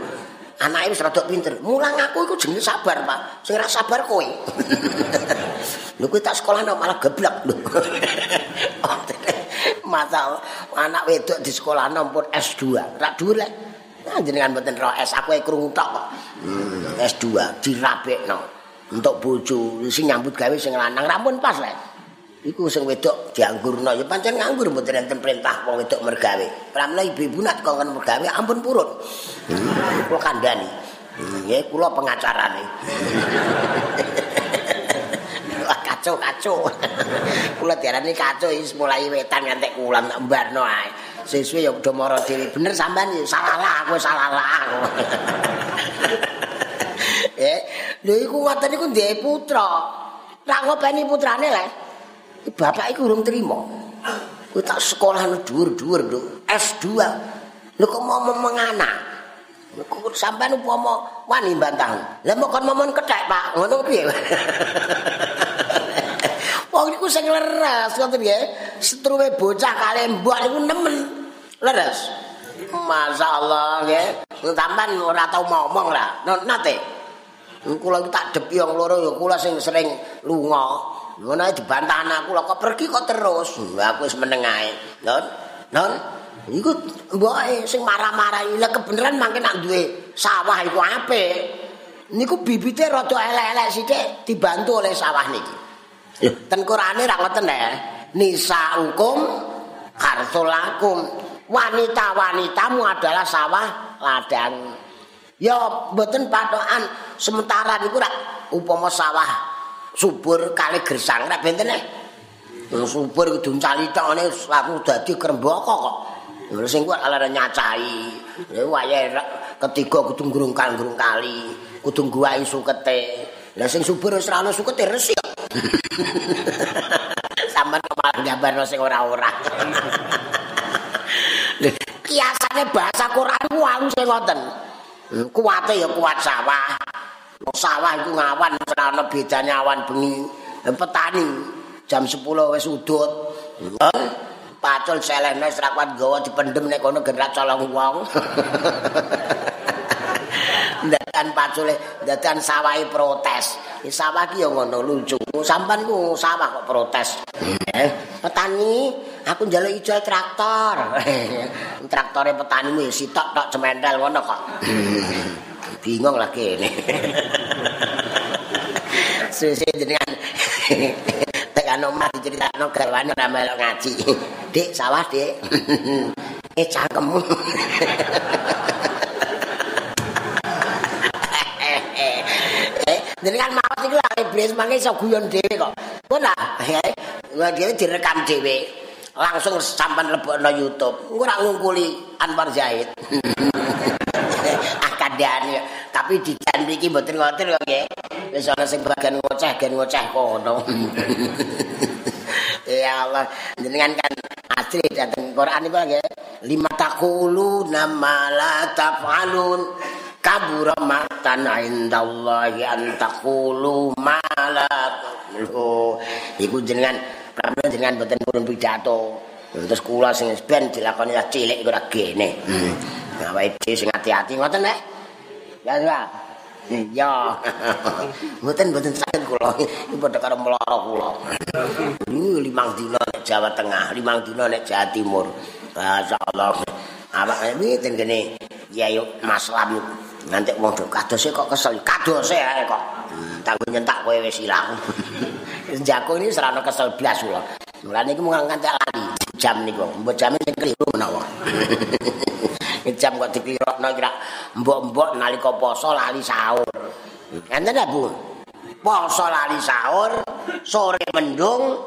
anake wis rada pinter. Mulang aku iku jenenge sabar Pak. Sing ora sabar kowe. Lho kowe tak sekolah malah geblek lho. Masalah anak wedok di sekolah pun S2 rak dhuwur jenengan mboten ro S aku e krungu tok. Kok hmm, S2 dirapekno untuk bojo sing nyambut gawe sing lanang. Rampun pas lek iku sing wedok dianggurno ya pancen nganggur mboten enten perintah wong wedok mergawe. Pramila ibu-ibu nak kongkon mergawe ampun purun. Hmm, kula kandhani. Hmm, kula pengacarane. Wah, kacau-kacau. kula diarani kacau wis mulai wetan ngantek kula mbarno ae. Sesuai ya udah moro diri bener sampean ya salah lah aku salah lah eh lho iku ngoten iku ndek putra tak ngopeni putrane lek bapak iku urung trimo. Ku tak sekolah dhuwur-dhuwur lho, S2. Lho kok mau menganak. Kok sampean upama wani bantah. Lah kok momon kethek, Pak. Ngono piye? Wong iku sing leres, ngoten nggih. Setruwe bocah kali mbok niku nemen. Leres. Masyaallah nggih. Sampean ora tau ngomong lah. Nate. Kula tak depi wong loro ya kula sing sering lunga. Ngono ae dibantah anakku kok pergi kok terus? Aku wis meneng ae. Non non iku mboke sing marah-marah iki lek kebenaran mangke nak duwe sawah iku apik. Niku bibite rada elek-elek sithik dibantu oleh sawah niki. Lho ten Qur'ane ra ngoten ya. Nisa hukum karsulakum wanita-wanitamu adalah sawah ladang. Ya mboten patokan. Sementara niku rak upama sawah subur kali gersang nek benten nek subur kudu calitok ngene aku dadi krembaka kok. Lha sing kuwi ala nyacai. Ya wayahe ketiga kudu ngrungkal-ngrung kali kudu guwai sukete. Lha sing subur wis ora ono sukete resik sampean malah gambarno sing ora-ora. Kiasane bahasa Quran ku anu sing ngoten. Kuwate ya kuat sawah sawah iku ngawan ora ana bedane awan bengi. Petani jam 10 wis udut. Pacul selehne wis ra kuat gawa dipendem nek kono gerak colong wong. Ndakan pacule ndakan sawahe protes. Iki sawah ki ya ngono lucu. Sampean ku sawah kok protes. Eh petani aku njaluk ijo traktor. Traktore petanimu sitok tok cemendel ngono kok bingung lagi ini. Susi jenengan tekan omah diceritakno garwane ora melok ngaji. Dik, sawah, Dik. eh cangkemmu. eh, jenengan maos iku lak iblis mangke iso guyon dhewe kok. Kok nah, eh, dhewe direkam dhewe. Langsung sampean lebokno YouTube. Engko ora ngungkuli Anwar Zaid. Kandhane tapi di jan iki mboten ngoten kok nggih. Wis ana sing bagian ngoceh gen ngoceh kono. Ya Allah jenengan kan asli dateng Quran iki nggih. Lima takulu nama la tafalun. Kabura matan indallahi an taqulu ma la iku jenengan pramila jenengan boten purun pidato. Terus kula sing ben dilakoni cilik ora gene. Hmm. awake sing ati-ati ngoten nek ya ya iya. Mboten mboten sakit kula. Iki padha karo mloro kula. Limang dina nek Jawa Tengah limang dina nek Jawa Timur. Masyaallah awak iki ten kene ya yuk Mas Lam nanti wong do kadose kok kesel. Kadose ae kok. Hmm, tak nyentak kowe wis ilang. Jago ini serana kesel blas kula. Mulane iki mung ngantek lali jam niku. Mbok jam sing keliru menawa jam kok dikirokno kira mbok-mbok nalika poso lali sahur enten ta Bu poso lali sahur sore mendung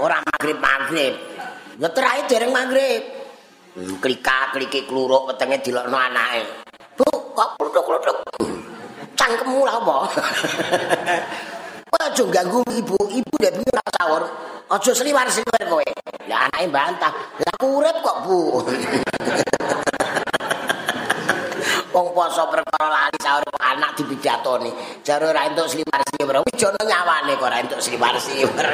ora magrib-magrib ya terakhir dereng magrib Hmm, klika kliki kluruk wetenge dilokno anake. Bu, kok kluthuk-kluthuk. Cangkemmu lha apa? Aja ganggu ibu, ibu nek piye sahur. Aja sliwar-sliwar kowe. Lah anake bantah. Lah urip kok, Bu. Wong poso perkara lali sahur anak dipidatoni. Jare ora entuk sliwar-sliwar. Wis jono nyawane kok ora entuk sliwar-sliwar.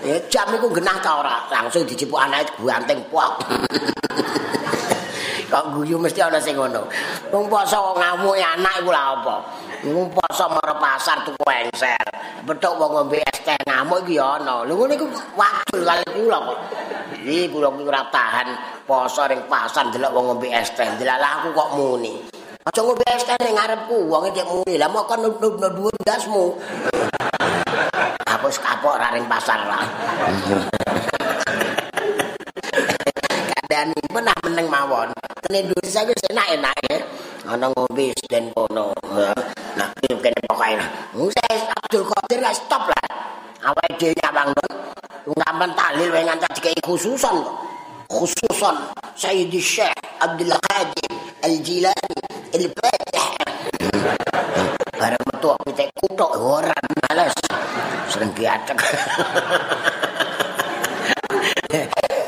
Ya jam iku genah ta ora? Langsung dicipuk anake guanteng pok. kok guyu mesti ana sing ngono. Wong poso ngamuke anak iku lha apa? Wong poso marang pasar tuku enser. Betuk wong ngombe es teh ngamuk iki ya ana. Lho ngene iku wadul kali kula kok. Iki kula ora tahan poso ring pasar delok wong ngombe es teh. Delalah aku kok muni. Aja ngombe es teh ning ngarepku, wong iki muni. Lah mok nubno dhuwur ndasmu. Hapus kapok ra ring pasar lah. Kadani menah meneng mawon. Ten Indonesia wis enak-enak ya. Ana ngombe den kono. Nah, iki kene pokoke. Saya Abdul Qadir lah stop lah. Awake dhewe nyawang don. Ngamen talil wae nganti dikei khususan kok. Khususan Sayyidi Syekh Abdul Qadir Al-Jilani Al-Fatih. Bareng metu aku tek kutok ora males. Sering diatek.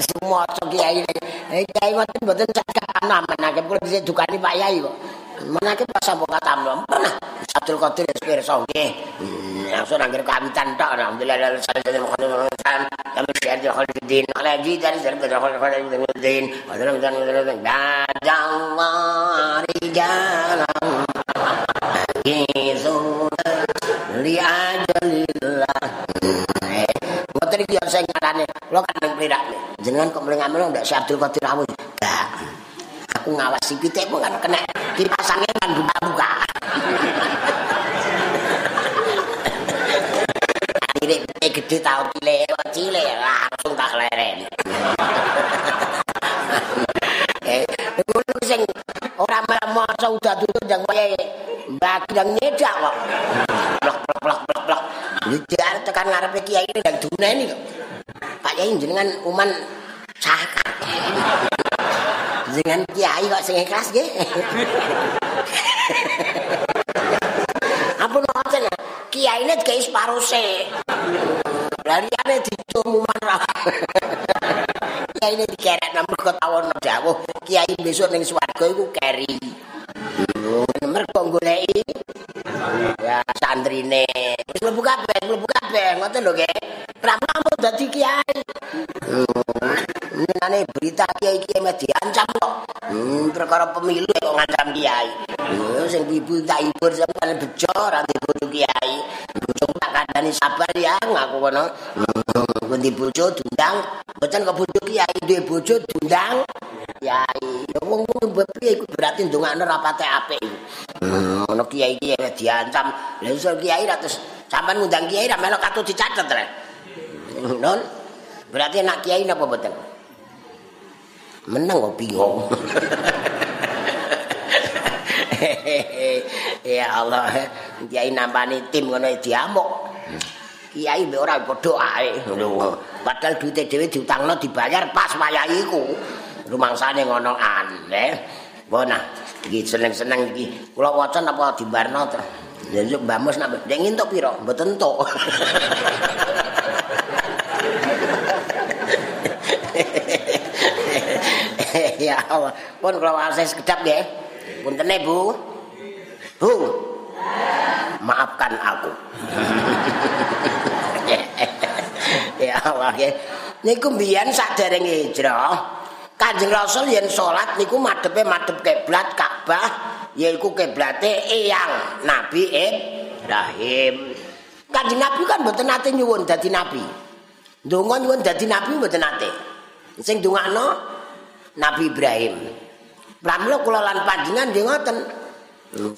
Semua kiai Eh kiai mboten mboten cakap ana menake kula dhisik dukani Pak Yai kok. Menake pas sapa katamno. Pernah Abdul Qadir pirsa nggih. Langsung anggere kawitan tok alhamdulillah la sallallahu alaihi wasallam. Kami syahid Khalidin alaji dari dari Khalidin. Adalah dan Allah rijalan. Kizun li ajalillah. Mboten iki sing ngarane kula kan plirak. Jenengan kok mling amel ndak si Abdul Qadir Rawuh. Enggak. Aku ngawasi pitik kok kan kena kipas angin kan buka-buka. Pitik gede tau cilik, cilik langsung tak leren. Eh, ngono sing ora maca udah dulu jang kaya bagi yang nyedak kok. Blok blok blok blok blok. Nyedak tekan ngarepe kiai ini ndang duneni kok. Pak Yai jenengan uman cakap. Jenengan kiai kok sing ikhlas nggih. Ampun. Kiai ini dikai Laliane dicumuman ra. Kiai ini dikerek nang tawon dawuh. Kiai besok ning swarga iku keri. Mergo goleki ya santrine. Wis mlebu kabeh, mlebu kabeh ngoten lho nggih. Pramu dadi kiai. Ini berita kiai kiai mah diancam kok. Hmm, perkara pemilu kok ngancam kiai. Hmm, sing ibu tak hibur sampeyan bejo ora bojo kiai. Bojo tak kandhani sabar ya ngaku kono. Hmm, ngendi bojo dundang, boten kok bojo kiai duwe bojo dundang. Kiai, wong wong piye iku berarti ndongakno rapate apik iku. Hmm, ono kiai kiai diancam. Lah iso kiai ra terus sampean ngundang kiai ra melok katut dicatet rek. Non. Berarti anak kiai napa mboten? Menang kok bingung. ya Allah, kiai nampani tim ngono diamuk. Kiai mbek ora padha ae. Padahal duite dhewe diutangno dibayar pas wayahe iku. Rumangsane ngono aneh. Bona, iki seneng-seneng iki. Kula waca napa dibarno to? Ya Mbak Mus nak ndek ngintuk pira? Mboten entuk. ya Allah. Pun kula wae sekedap nggih. Punten Bu. Bu. Maafkan aku. ya Allah ya. Niku mbiyen saderenge hijrah, Kanjeng Rasul yen salat niku madhepe madhep kiblat Ka'bah, yaiku kiblate eyang Nabi Ibrahim. Kanjeng Nabi kan mboten nate nyuwun dadi nabi. Ndonga nyuwun dadi nabi mboten nate. Sing ndongakno Nabi Ibrahim. Pramila kula lan panjenengan nggih ngoten.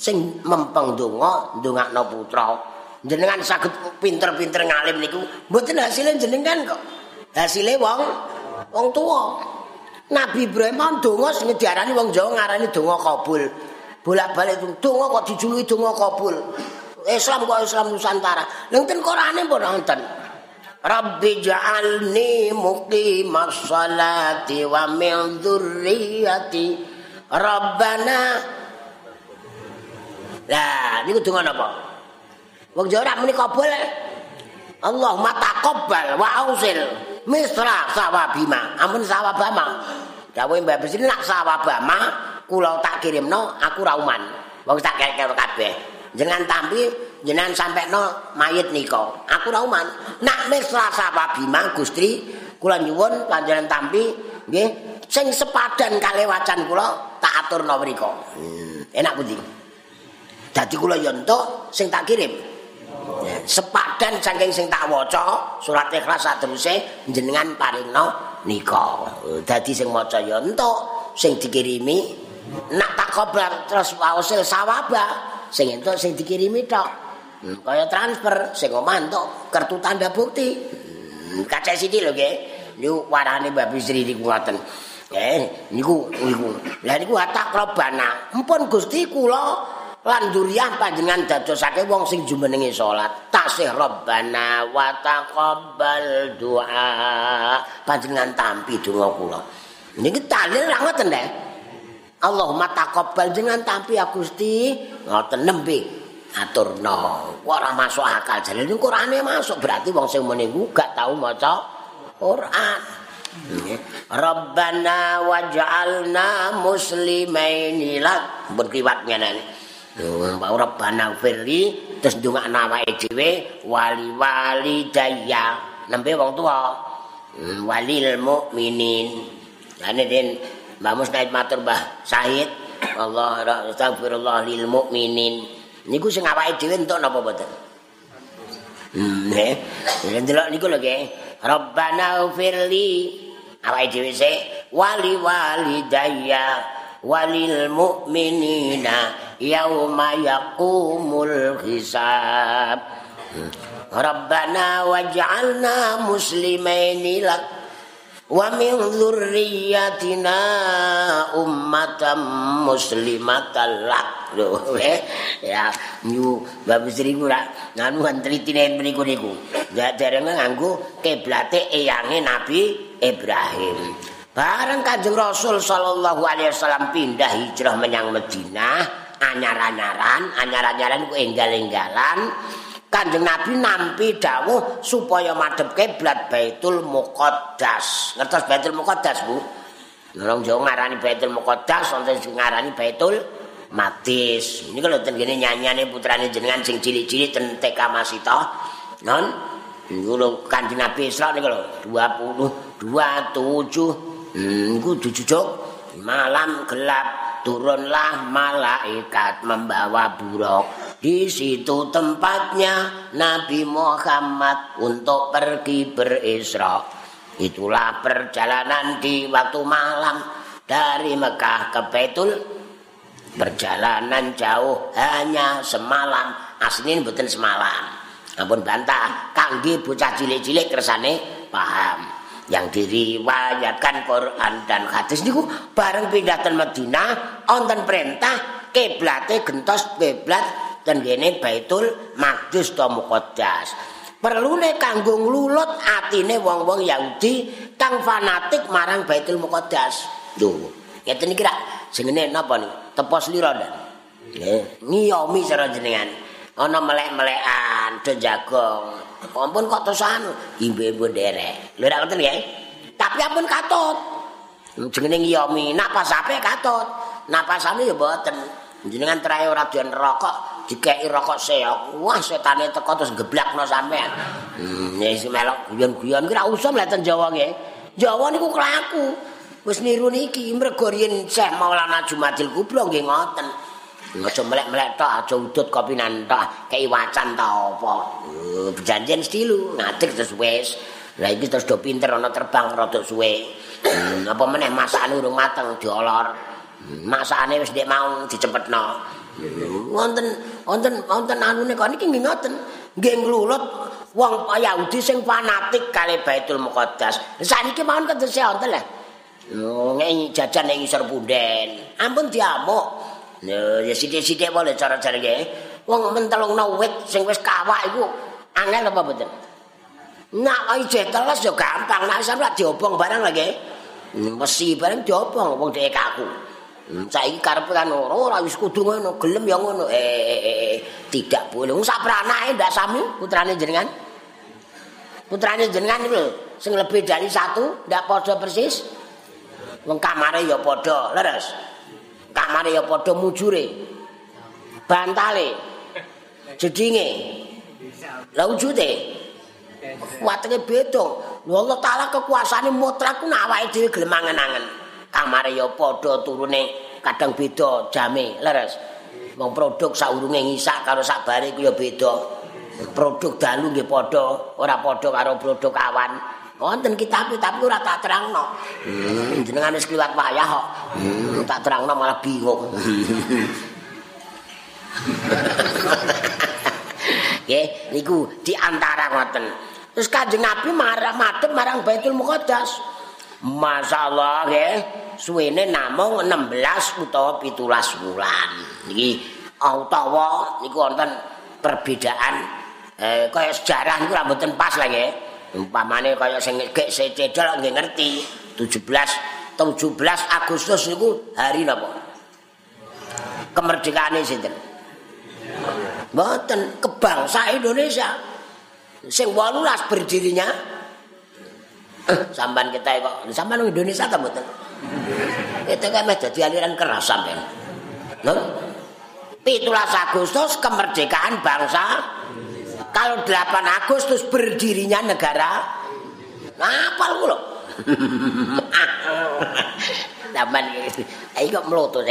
Sing mempeng donga ndongakno putra. Jenengan saged pinter-pinter ngalim niku mboten hasilnya jenengan kok. Hasile wong wong tuwa. Nabi Ibrahim ndonga sing diarani wong Jawa ngarani donga kabul. Bolak-balik donga kok dijuluki donga kabul. Islam kok Islam Nusantara. Lha ten Qur'ane pun wonten. Rabbi ja'alni muqimas salati wa min dzurriyyati Rabbana Lah niku donga napa? Wong Jawa rak muni kabul. Allahumma taqabbal wa ausil misra sawabima. Ampun sawabama. Dawuh Mbak Bisri nak sawabama kula tak kirimno aku ra uman. Wong tak kek kabeh. Jenengan tampi jenengan sampekno mayit nika. Aku ra uman. Nak misra sawabima Gusti kula nyuwun panjenengan tampi nggih sing sepadan kali wacan kula tak aturno mriku. Hmm. Enak pundi? Dadi kula yo sing tak kirim. Sepadan saking sing tak waca surat ikhlas sateruse jenengan paringno nika. Dadi sing maca yo entuk sing dikirimi nak tak kobar terus wausil sawaba sing entuk sing dikirimi tok. Hmm, kaya transfer sing omah entuk kartu tanda bukti. Hmm, kaca sithik lho nggih. Niku warane Mbak Bisri niku ngoten. Eh, niku niku. Lah niku atak robana. Empun Gusti kula lan durian panjenengan dadosake wong sing jumenenge salat. Tasih robbana wa taqabbal doa panjenengan tampi donga kula. Niki talil ra ngoten deh Allahumma taqabbal jenengan tampi ya Gusti. Ngoten nembe. Aturno ora masuk akal? Jare ning Qur'ane masuk berarti wong sing meneh gak tau maca Qur'an. Rabbana waj'alna muslimaini. Lak berkiwat ngene Mbak Rabbana firli terus ndongakno awake dhewe wali-wali daya nembe wong tuwa? Hmm, walil mukminin lane den Mbah Musnaid matur Mbah Said Allah astagfirullah lil mukminin niku sing awake dhewe entuk napa boten Hmm, eh, ndelok niku lho nggih. Rabbana firli awake dhewe sik wali-wali daya walil mukminina yauma yaqumul hisab. Rabbana waj'alna muslimaini lak wa min dzurriyyatina ummatan muslimatan lak. Ya nyu babu sri kula nganu antritine mriku niku. Dereng nganggo kiblate eyange Nabi Ibrahim bareng Kanjeng Rasul sallallahu alaihi wasallam pindah hijrah menyang Madinah anyar-anyaran, anyar-anyaran ku enggal-enggalan. Kanjeng Nabi nampi dawuh supaya madhep kiblat Baitul Muqaddas. Ngertos Baitul Muqaddas, Bu? Nolong Jawa ngarani Baitul Muqaddas, wonten sing ngarani Baitul Maqdis. Ini kalau ten gene nyanyane putrane jenengan sing cilik-cilik ten TK Masita. Non niku lho Kanjeng Nabi Isra niku lho 20 27 niku jujuk malam gelap turunlah malaikat membawa buruk di situ tempatnya Nabi Muhammad untuk pergi berisra. Itulah perjalanan di waktu malam dari Mekah ke Betul perjalanan jauh hanya semalam. Aslinya betul semalam. Ampun bantah kangge bocah cilik-cilik kersane paham yang diriwayatkan Quran dan hadis niku bareng pindah ten Madinah wonten perintah kiblate gentos kiblat ten kene Baitul Maqdis to Muqaddas. Perlune kanggo nglulut atine wong-wong Yahudi kang fanatik marang Baitul Muqaddas. Lho, ngeten iki rak jenenge napa niku? Tepos lira? Nggih, ngiyomi cara jenengan. Ana melek-melekan do jagong. Ampun kok terusan imbe-imbe. Lho rak ngoten nggih. Tapi ampun katut. Jenenge ngiyomi, nak pas ape katut. Napasane ya mboten. jenengan terae ora dian rokok dikeki rokok seok wah setane teko terus geblakno sampean hmm ya melok guyon-guyon ki ra usah mleten Jawa nggih Jawa niku kelaku wis niru niki mergo riyen Syekh Maulana Jumadil Kubro nggih ngoten aja melek-melek tok aja udut kopinan tok kei wacan ta apa? Uh, perjanjian stilu ngatik terus wis. Lah iki terus do pinter ana terbang rada suwe. Hmm, apa meneh masakane urung mateng diolor. Masakane wis ndek mau dicepetno. Wonten wonten wonten anune kok niki nggih ngoten. Nggih nglulut wong Yahudi sing fanatik kali Baitul Muqaddas. Saniki mawon kedese wonten lho. Ngene jajan ning isor punden ampun diamuk Ya, sithik-sithik boleh cara jarige. Wong mentelungno wit sing wis kawak iku angel apa mboten? Nak ae jeteles ya gampang, nak sampe diobong barang lagi. Mesi barang diobong wong dhek kaku. Hmm, saiki karepe kan ora ora wis kudu ngono, gelem ya ngono. Eh, eh, eh, eh. tidak boleh. Wong sak pranake ndak sami putrane jenengan. Putrane jenengan lho, sing lebih dari satu ndak padha persis. Wong kamare ya padha, leres. Kamare ya padha mujure. Bantale. Jedinge. La wujude watenge beda. Allah taala kekuasaane mutlak ku awake dhewe gelem angen-angen. Kamare ya padha turune kadang beda jame. Leres wong produk saurunge ngisak karo sak bare ku ya beda. Produk dalu nggih padha ora padha karo produk awan Wonten kitab tapi ora tak terangno. Hmm, jenengan wis kliwat wayah kok. Hmm, tak terangno malah bingung. Nggih, niku di antara ngoten. Terus Kanjeng Nabi marah madhep marang Baitul Muqaddas. Masyaallah nggih, suwene namung 16 utawa 17 wulan. Niki utawa niku wonten perbedaan eh kaya sejarah niku ra mboten pas lagi. nggih. Umpamane kaya sing gek secedol nggih ngerti. 17 17 Agustus niku hari napa? Kemerdekaane sinten? Mboten kebangsa Indonesia. Sing 18 berdirinya. Eh, sampan kita kok sampan Indonesia ta mboten? Kita kan dadi aliran keras sampean. Lho 17 Agustus kemerdekaan bangsa kalau 8 Agustus berdirinya negara ngapal kula Taman iki iki kok mloto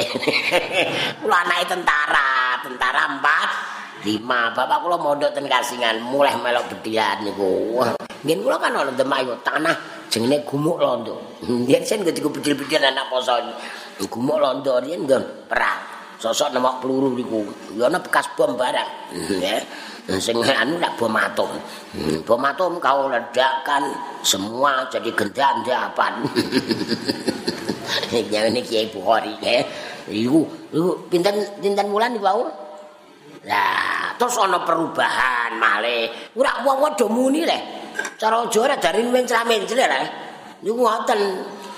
kula anake tentara tentara 4 lima. Bapak kula mondok ten kasingan mulai melok bedian niku. Ngen kula kan ana demak tanah jenenge gumuk londo. Yen sen ketika bedil-bedil anak poso gumuk londo yen perang. Sosok nemok peluru niku. Ya ana bekas bom barang. Ya sing anu nak bom atom. Hmm, bom atom kau ledakkan semua jadi gendandapan. Jangan ini Kiai Bukhari ya. Iku, iku pinten pinten wulan iki wau? Lah, terus ana perubahan malih. Ora wong-wong do muni le. Cara aja ora dari mencramen jere le. Niku ngoten.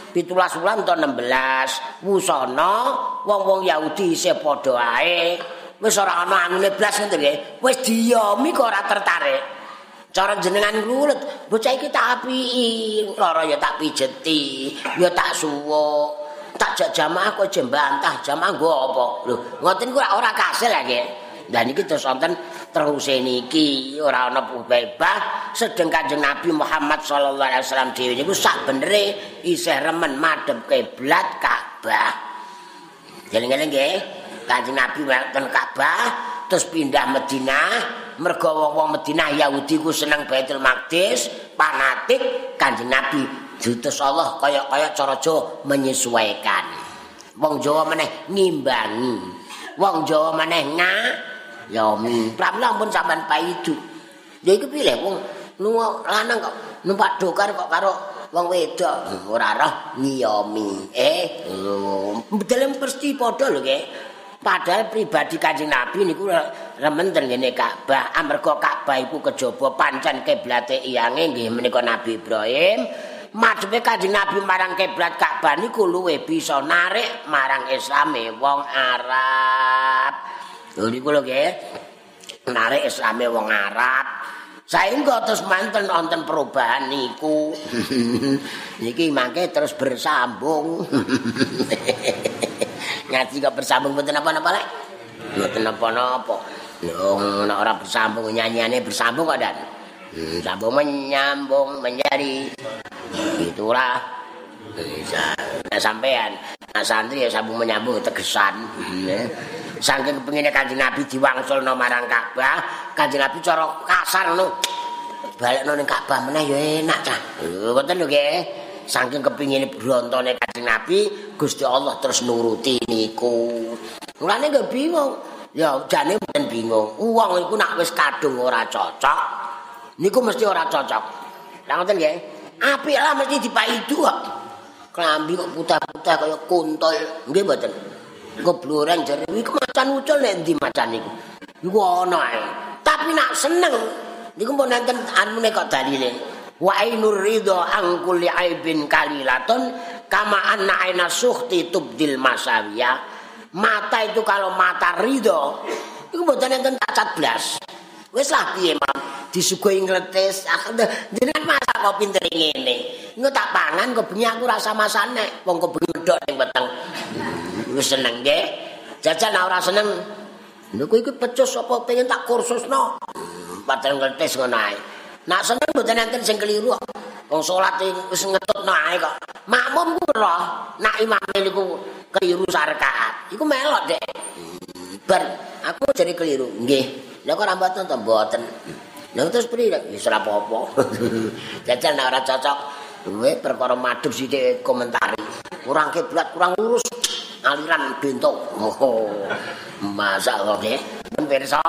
17 wulan to 16 wusana wong-wong Yahudi isih padha ae wis ora ana anune blas ngoten nggih. Wis diyomi kok ora tertarik. Cara jenengan nglulut, bocah iki tak apiki, lara ya tak pijeti, ya tak suwuk. Tak jak jamaah kok jembantah, jamaah nggo apa? Lho, ngoten ku ora kasil ya nggih. Lah niki terus wonten terus niki ora ana bebas sedeng Kanjeng Nabi Muhammad sallallahu alaihi wasallam dhewe niku sak benere isih remen madhep kiblat Ka'bah. Jeleng-jeleng nggih. Kanjeng Nabi wonten Ka'bah terus pindah Madinah mergo wong-wong Madinah Yahudi ku seneng Baitul Maqdis fanatik. Kanjeng Nabi diutus Allah kaya-kaya cara Jawa menyesuaikan. Wong Jawa meneh ngimbangi. Wong Jawa meneh nga ya mi pramila pun sampean paidu. Ya iku pilih wong lunga lanang kok numpak dokar kok karo wong wedok. Ora roh ngiyomi. Eh dalam persti padha lho nggih Padahal pribadi Kanjeng Nabi niku remen ten ngene Ka'bah. Amarga Ka'bah iku kejaba pancen kiblate iyange nggih menika Nabi Ibrahim. Madhepe Kanjeng Nabi marang kiblat Ka'bah niku luwe bisa narik marang Islame wong Arab. Lho niku lho nggih. Narik Islame wong Arab. Saengga terus manten wonten perubahan niku. Niki mangke terus bersambung. ngaji kok bersambung mboten apa-apa lek. Mboten napa-napa. Nek ora bersambung nyanyiane bersambung kok dan. Hmm, sambung menyambung menjadi itulah nah, sampean nah, santri ya sambung menyambung tegesan hmm, saking kepinginnya kanji nabi diwangsul no marang Ka'bah kanji nabi cara kasar no balik no Ka'bah mana ya enak cah betul lho saking kepingin berontone kanji nabi Gusti Allah terus nuruti niku mulanya gak bingung ya jane mboten bingung uang iku nak wis kadung ora cocok niku mesti ora cocok. Lah ngoten nggih. Apik lah mesti dipaidu kok. Klambi kok putih-putih kaya kuntul. Nggih mboten. Gobloran jare iku macan ucul nek ndi macan niku. Iku ana ae. Tapi nak seneng niku mbok nenten anune kok dalile. Wa ainur ridha an kulli aibin kalilatun kama anna aina suhti tubdil masawiya. Mata itu kalau mata ridho, itu buatan yang cacat belas. Wes lah piye, Mam? disuguhi ngletis jenengan masak kok pinter ngene engko tak pangan kok bengi aku rasa masane wong kok bengi medhok ning weteng wis seneng nggih. Jajan ora seneng. Niku iki pecus apa pengen tak kursusno? Padahal ngletis ngono ae. Nak seneng mboten enten sing keliru. Wong salat wis ngetutno ae kok. Makmum ku roh nak imam niku keliru sarkaat iku melok dek. Bar aku jadi keliru. Nggih. Lha kok rambaten to? Mboten. Lha terus priye? Wis ora apa-apa. Jajal nek ora cocok, kowe perkara madhep sithik komentari. Kurang kiblat, kurang lurus. Aliran bentuk. Oh. Masa nggih. Men pirsa,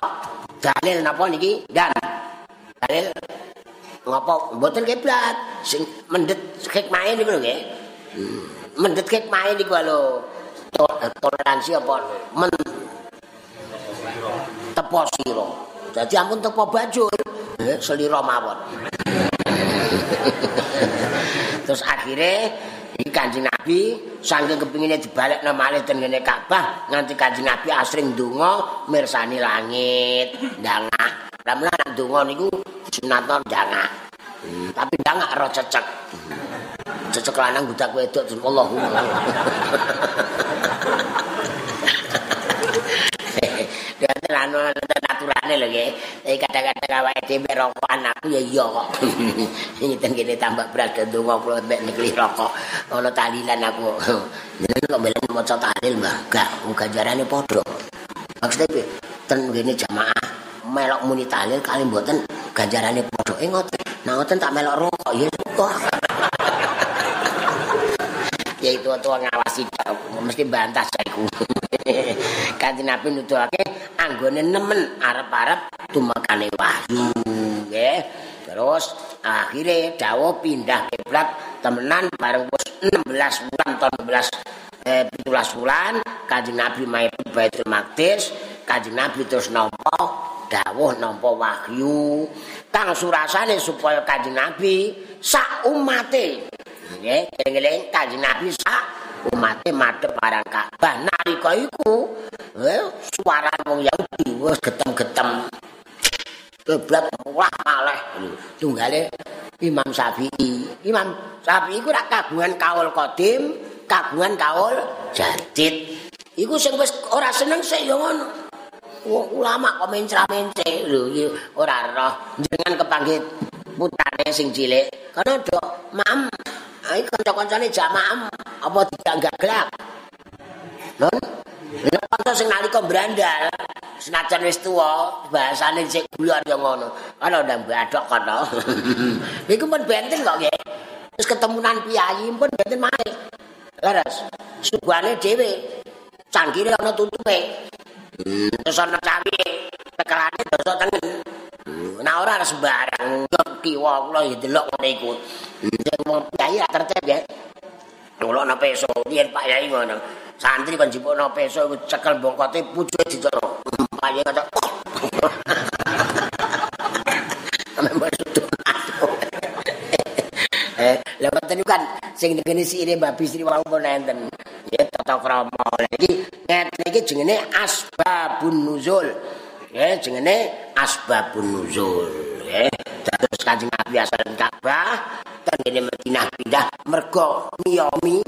dalil napa niki? Dan dalil ngapa mboten kiblat? Sing mendet hikmahe niku lho nggih. Mendet hikmahe niku lho. Toleransi apa? Men tepo sira. Dadi ampun tepo bajul. Selira mawon. Terus akhirnya Kanjeng Nabi saking kepingine dibalekno malih ten ngene Ka'bah nganti Kanjeng Nabi asring ndonga mirsani langit, ndangak. Ramlah nek ndonga niku sunatno ndangak. Hmm, tapi ndangak ro cecek. Cecek lanang budak wedok Allahumma. Dan anu aturane lho nggih. Eh kadang-kadang awake dhewe rokokan aku ya iya kok. Ngiten kene tambah berat gendonga kula mek nekli rokok. Ono talilan aku. Jenenge kok belen maca talil Mbah. Gak ganjarane padha. Maksudnya ten ngene jamaah melok muni talil kali mboten ganjarane padha. Eh ngoten. Nah ngoten tak melok rokok ya kok. ya itu tua ngawasi mesti bantah saiku kanthi nabi nuduhake anggone nemen arep-arep tumakane wahyu nggih. Terus akhirnya dawo pindah kiblat temenan bareng wis 16 bulan tahun 16 eh 17 bulan kanjeng nabi main Baitul Maqdis kanjeng nabi terus nampa dawuh nampa wahyu. Kang surasane supaya kanjeng nabi sak umate nggih eling-eling kanjeng Nabi sak umate madhep marang Ka'bah. Nalika iku eh suara wong Yahudi wis getem-getem. Keblat wah malah tunggale Imam Syafi'i. Imam Syafi'i iku rak kagungan kaul qadim kagungan kaul jadid. Iku sing wis ora seneng sik ya ngono. Ulama kok mencra-mence lho ora roh. Jenengan kepanggih putane sing cilik. Karena do mam Ayo kanca-kancane jamaah apa tidak gelap. Non? Nek kanca sing nalika brandal, senajan wis tuwa, bahasane sik guyon ya ngono. Ana ndang badok kono. Iku pun benten kok nggih. Terus ketemunan piyayi pun benten mae. Leres. Sugane dhewe. Cangkire ana tutupe. Terus ana cawi tekelane dosa tengen. Nah ora sembarang kiwa kula ya delok ngene iku. Sing wong kiai tertib ya. Ana peso, yen Pak Yai ngono. Santri kon jipukno peso iku cekel bongkote pucuke dicoro. Pak Yai kata. Lewat tadi kan sing ngene si ini babi sri wau pun enten. Ya tata krama. Iki ngene iki jenenge asbabun nuzul. Ya jenenge asbabun nuzul. Ya terus Kanjeng Nabi asal Ka'bah ten ngene Madinah pindah mergo miyomi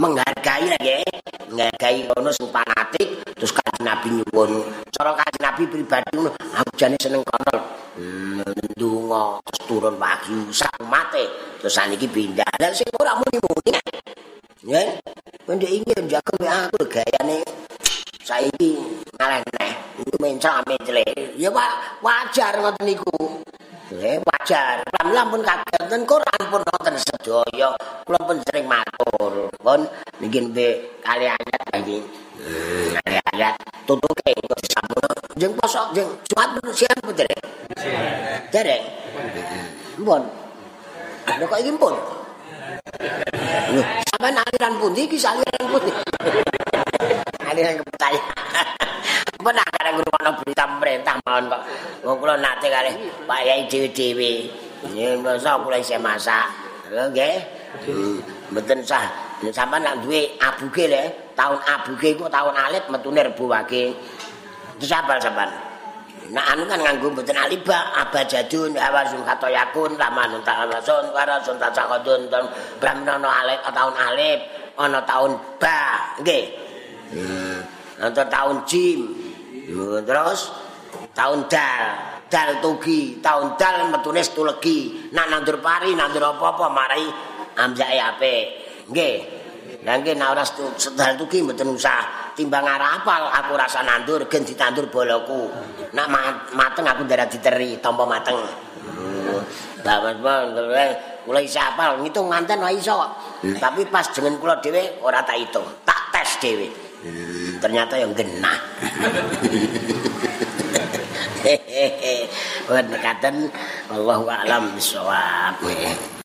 menghargai lagi ngegai ngono sing fanatik terus kanjeng Nabi nyuwun. Cara kanjeng Nabi pribadi aku jane seneng kono. Hmm, ndonga terus turun pagi sak mate terus saniki pindah. Lah sing ora muni-muni. Ya, pendek ingin jaga aku gayane saiki ngalene mencak mencele ya pak wajar ngoten niku. Eh wajar. Pelan pun kaget. Ten Quran pun wonten sedaya. Kula pun sering matur. Pun niki be kali ayat iki hmm, kali ayat tutuke kok disampun jeng posok jeng. Jumat pun siap betul dereng pun lho kok iki pun Sampai aliran pundi? Iki aliran pundi? Aliran kepercayaan. Pernah kadang ngrungokno berita pemerintah mawon kok. Wong kula nate kali Pak Yai dhewe-dhewe. Ya masa kula isih masak. Nggih. Mboten sah. Sampai nak duwe abuge le, tahun abuge iku tahun alit metune rebu wage. Itu sabar sabar. Nah anu kan nganggo mboten aliba abajadun awasun kata yakun laman ta amasun warasun ta sakadun ton bramnono alif tahun alif ana tahun ba nggih ana tahun jim. Terus? Tahun dal. Dal tugi tahun dal metune stulegi nak nandur pari nandur apa-apa amjake apik nggih. Lah nggih nek ora sedal tuki mboten usah timbang arah apal. Aku rasa nandur gen ditandur boloku. Nek mateng aku darah diteri tampa mateng. Mas kula iso apal. Ngitung manten wae iso. Tapi pas jeneng kula dhewe ora tak hitung, tak tes dhewe. Hmm. Ternyata yang genah. Hehehe. Wong dekaten Allahu a'lam bisawab.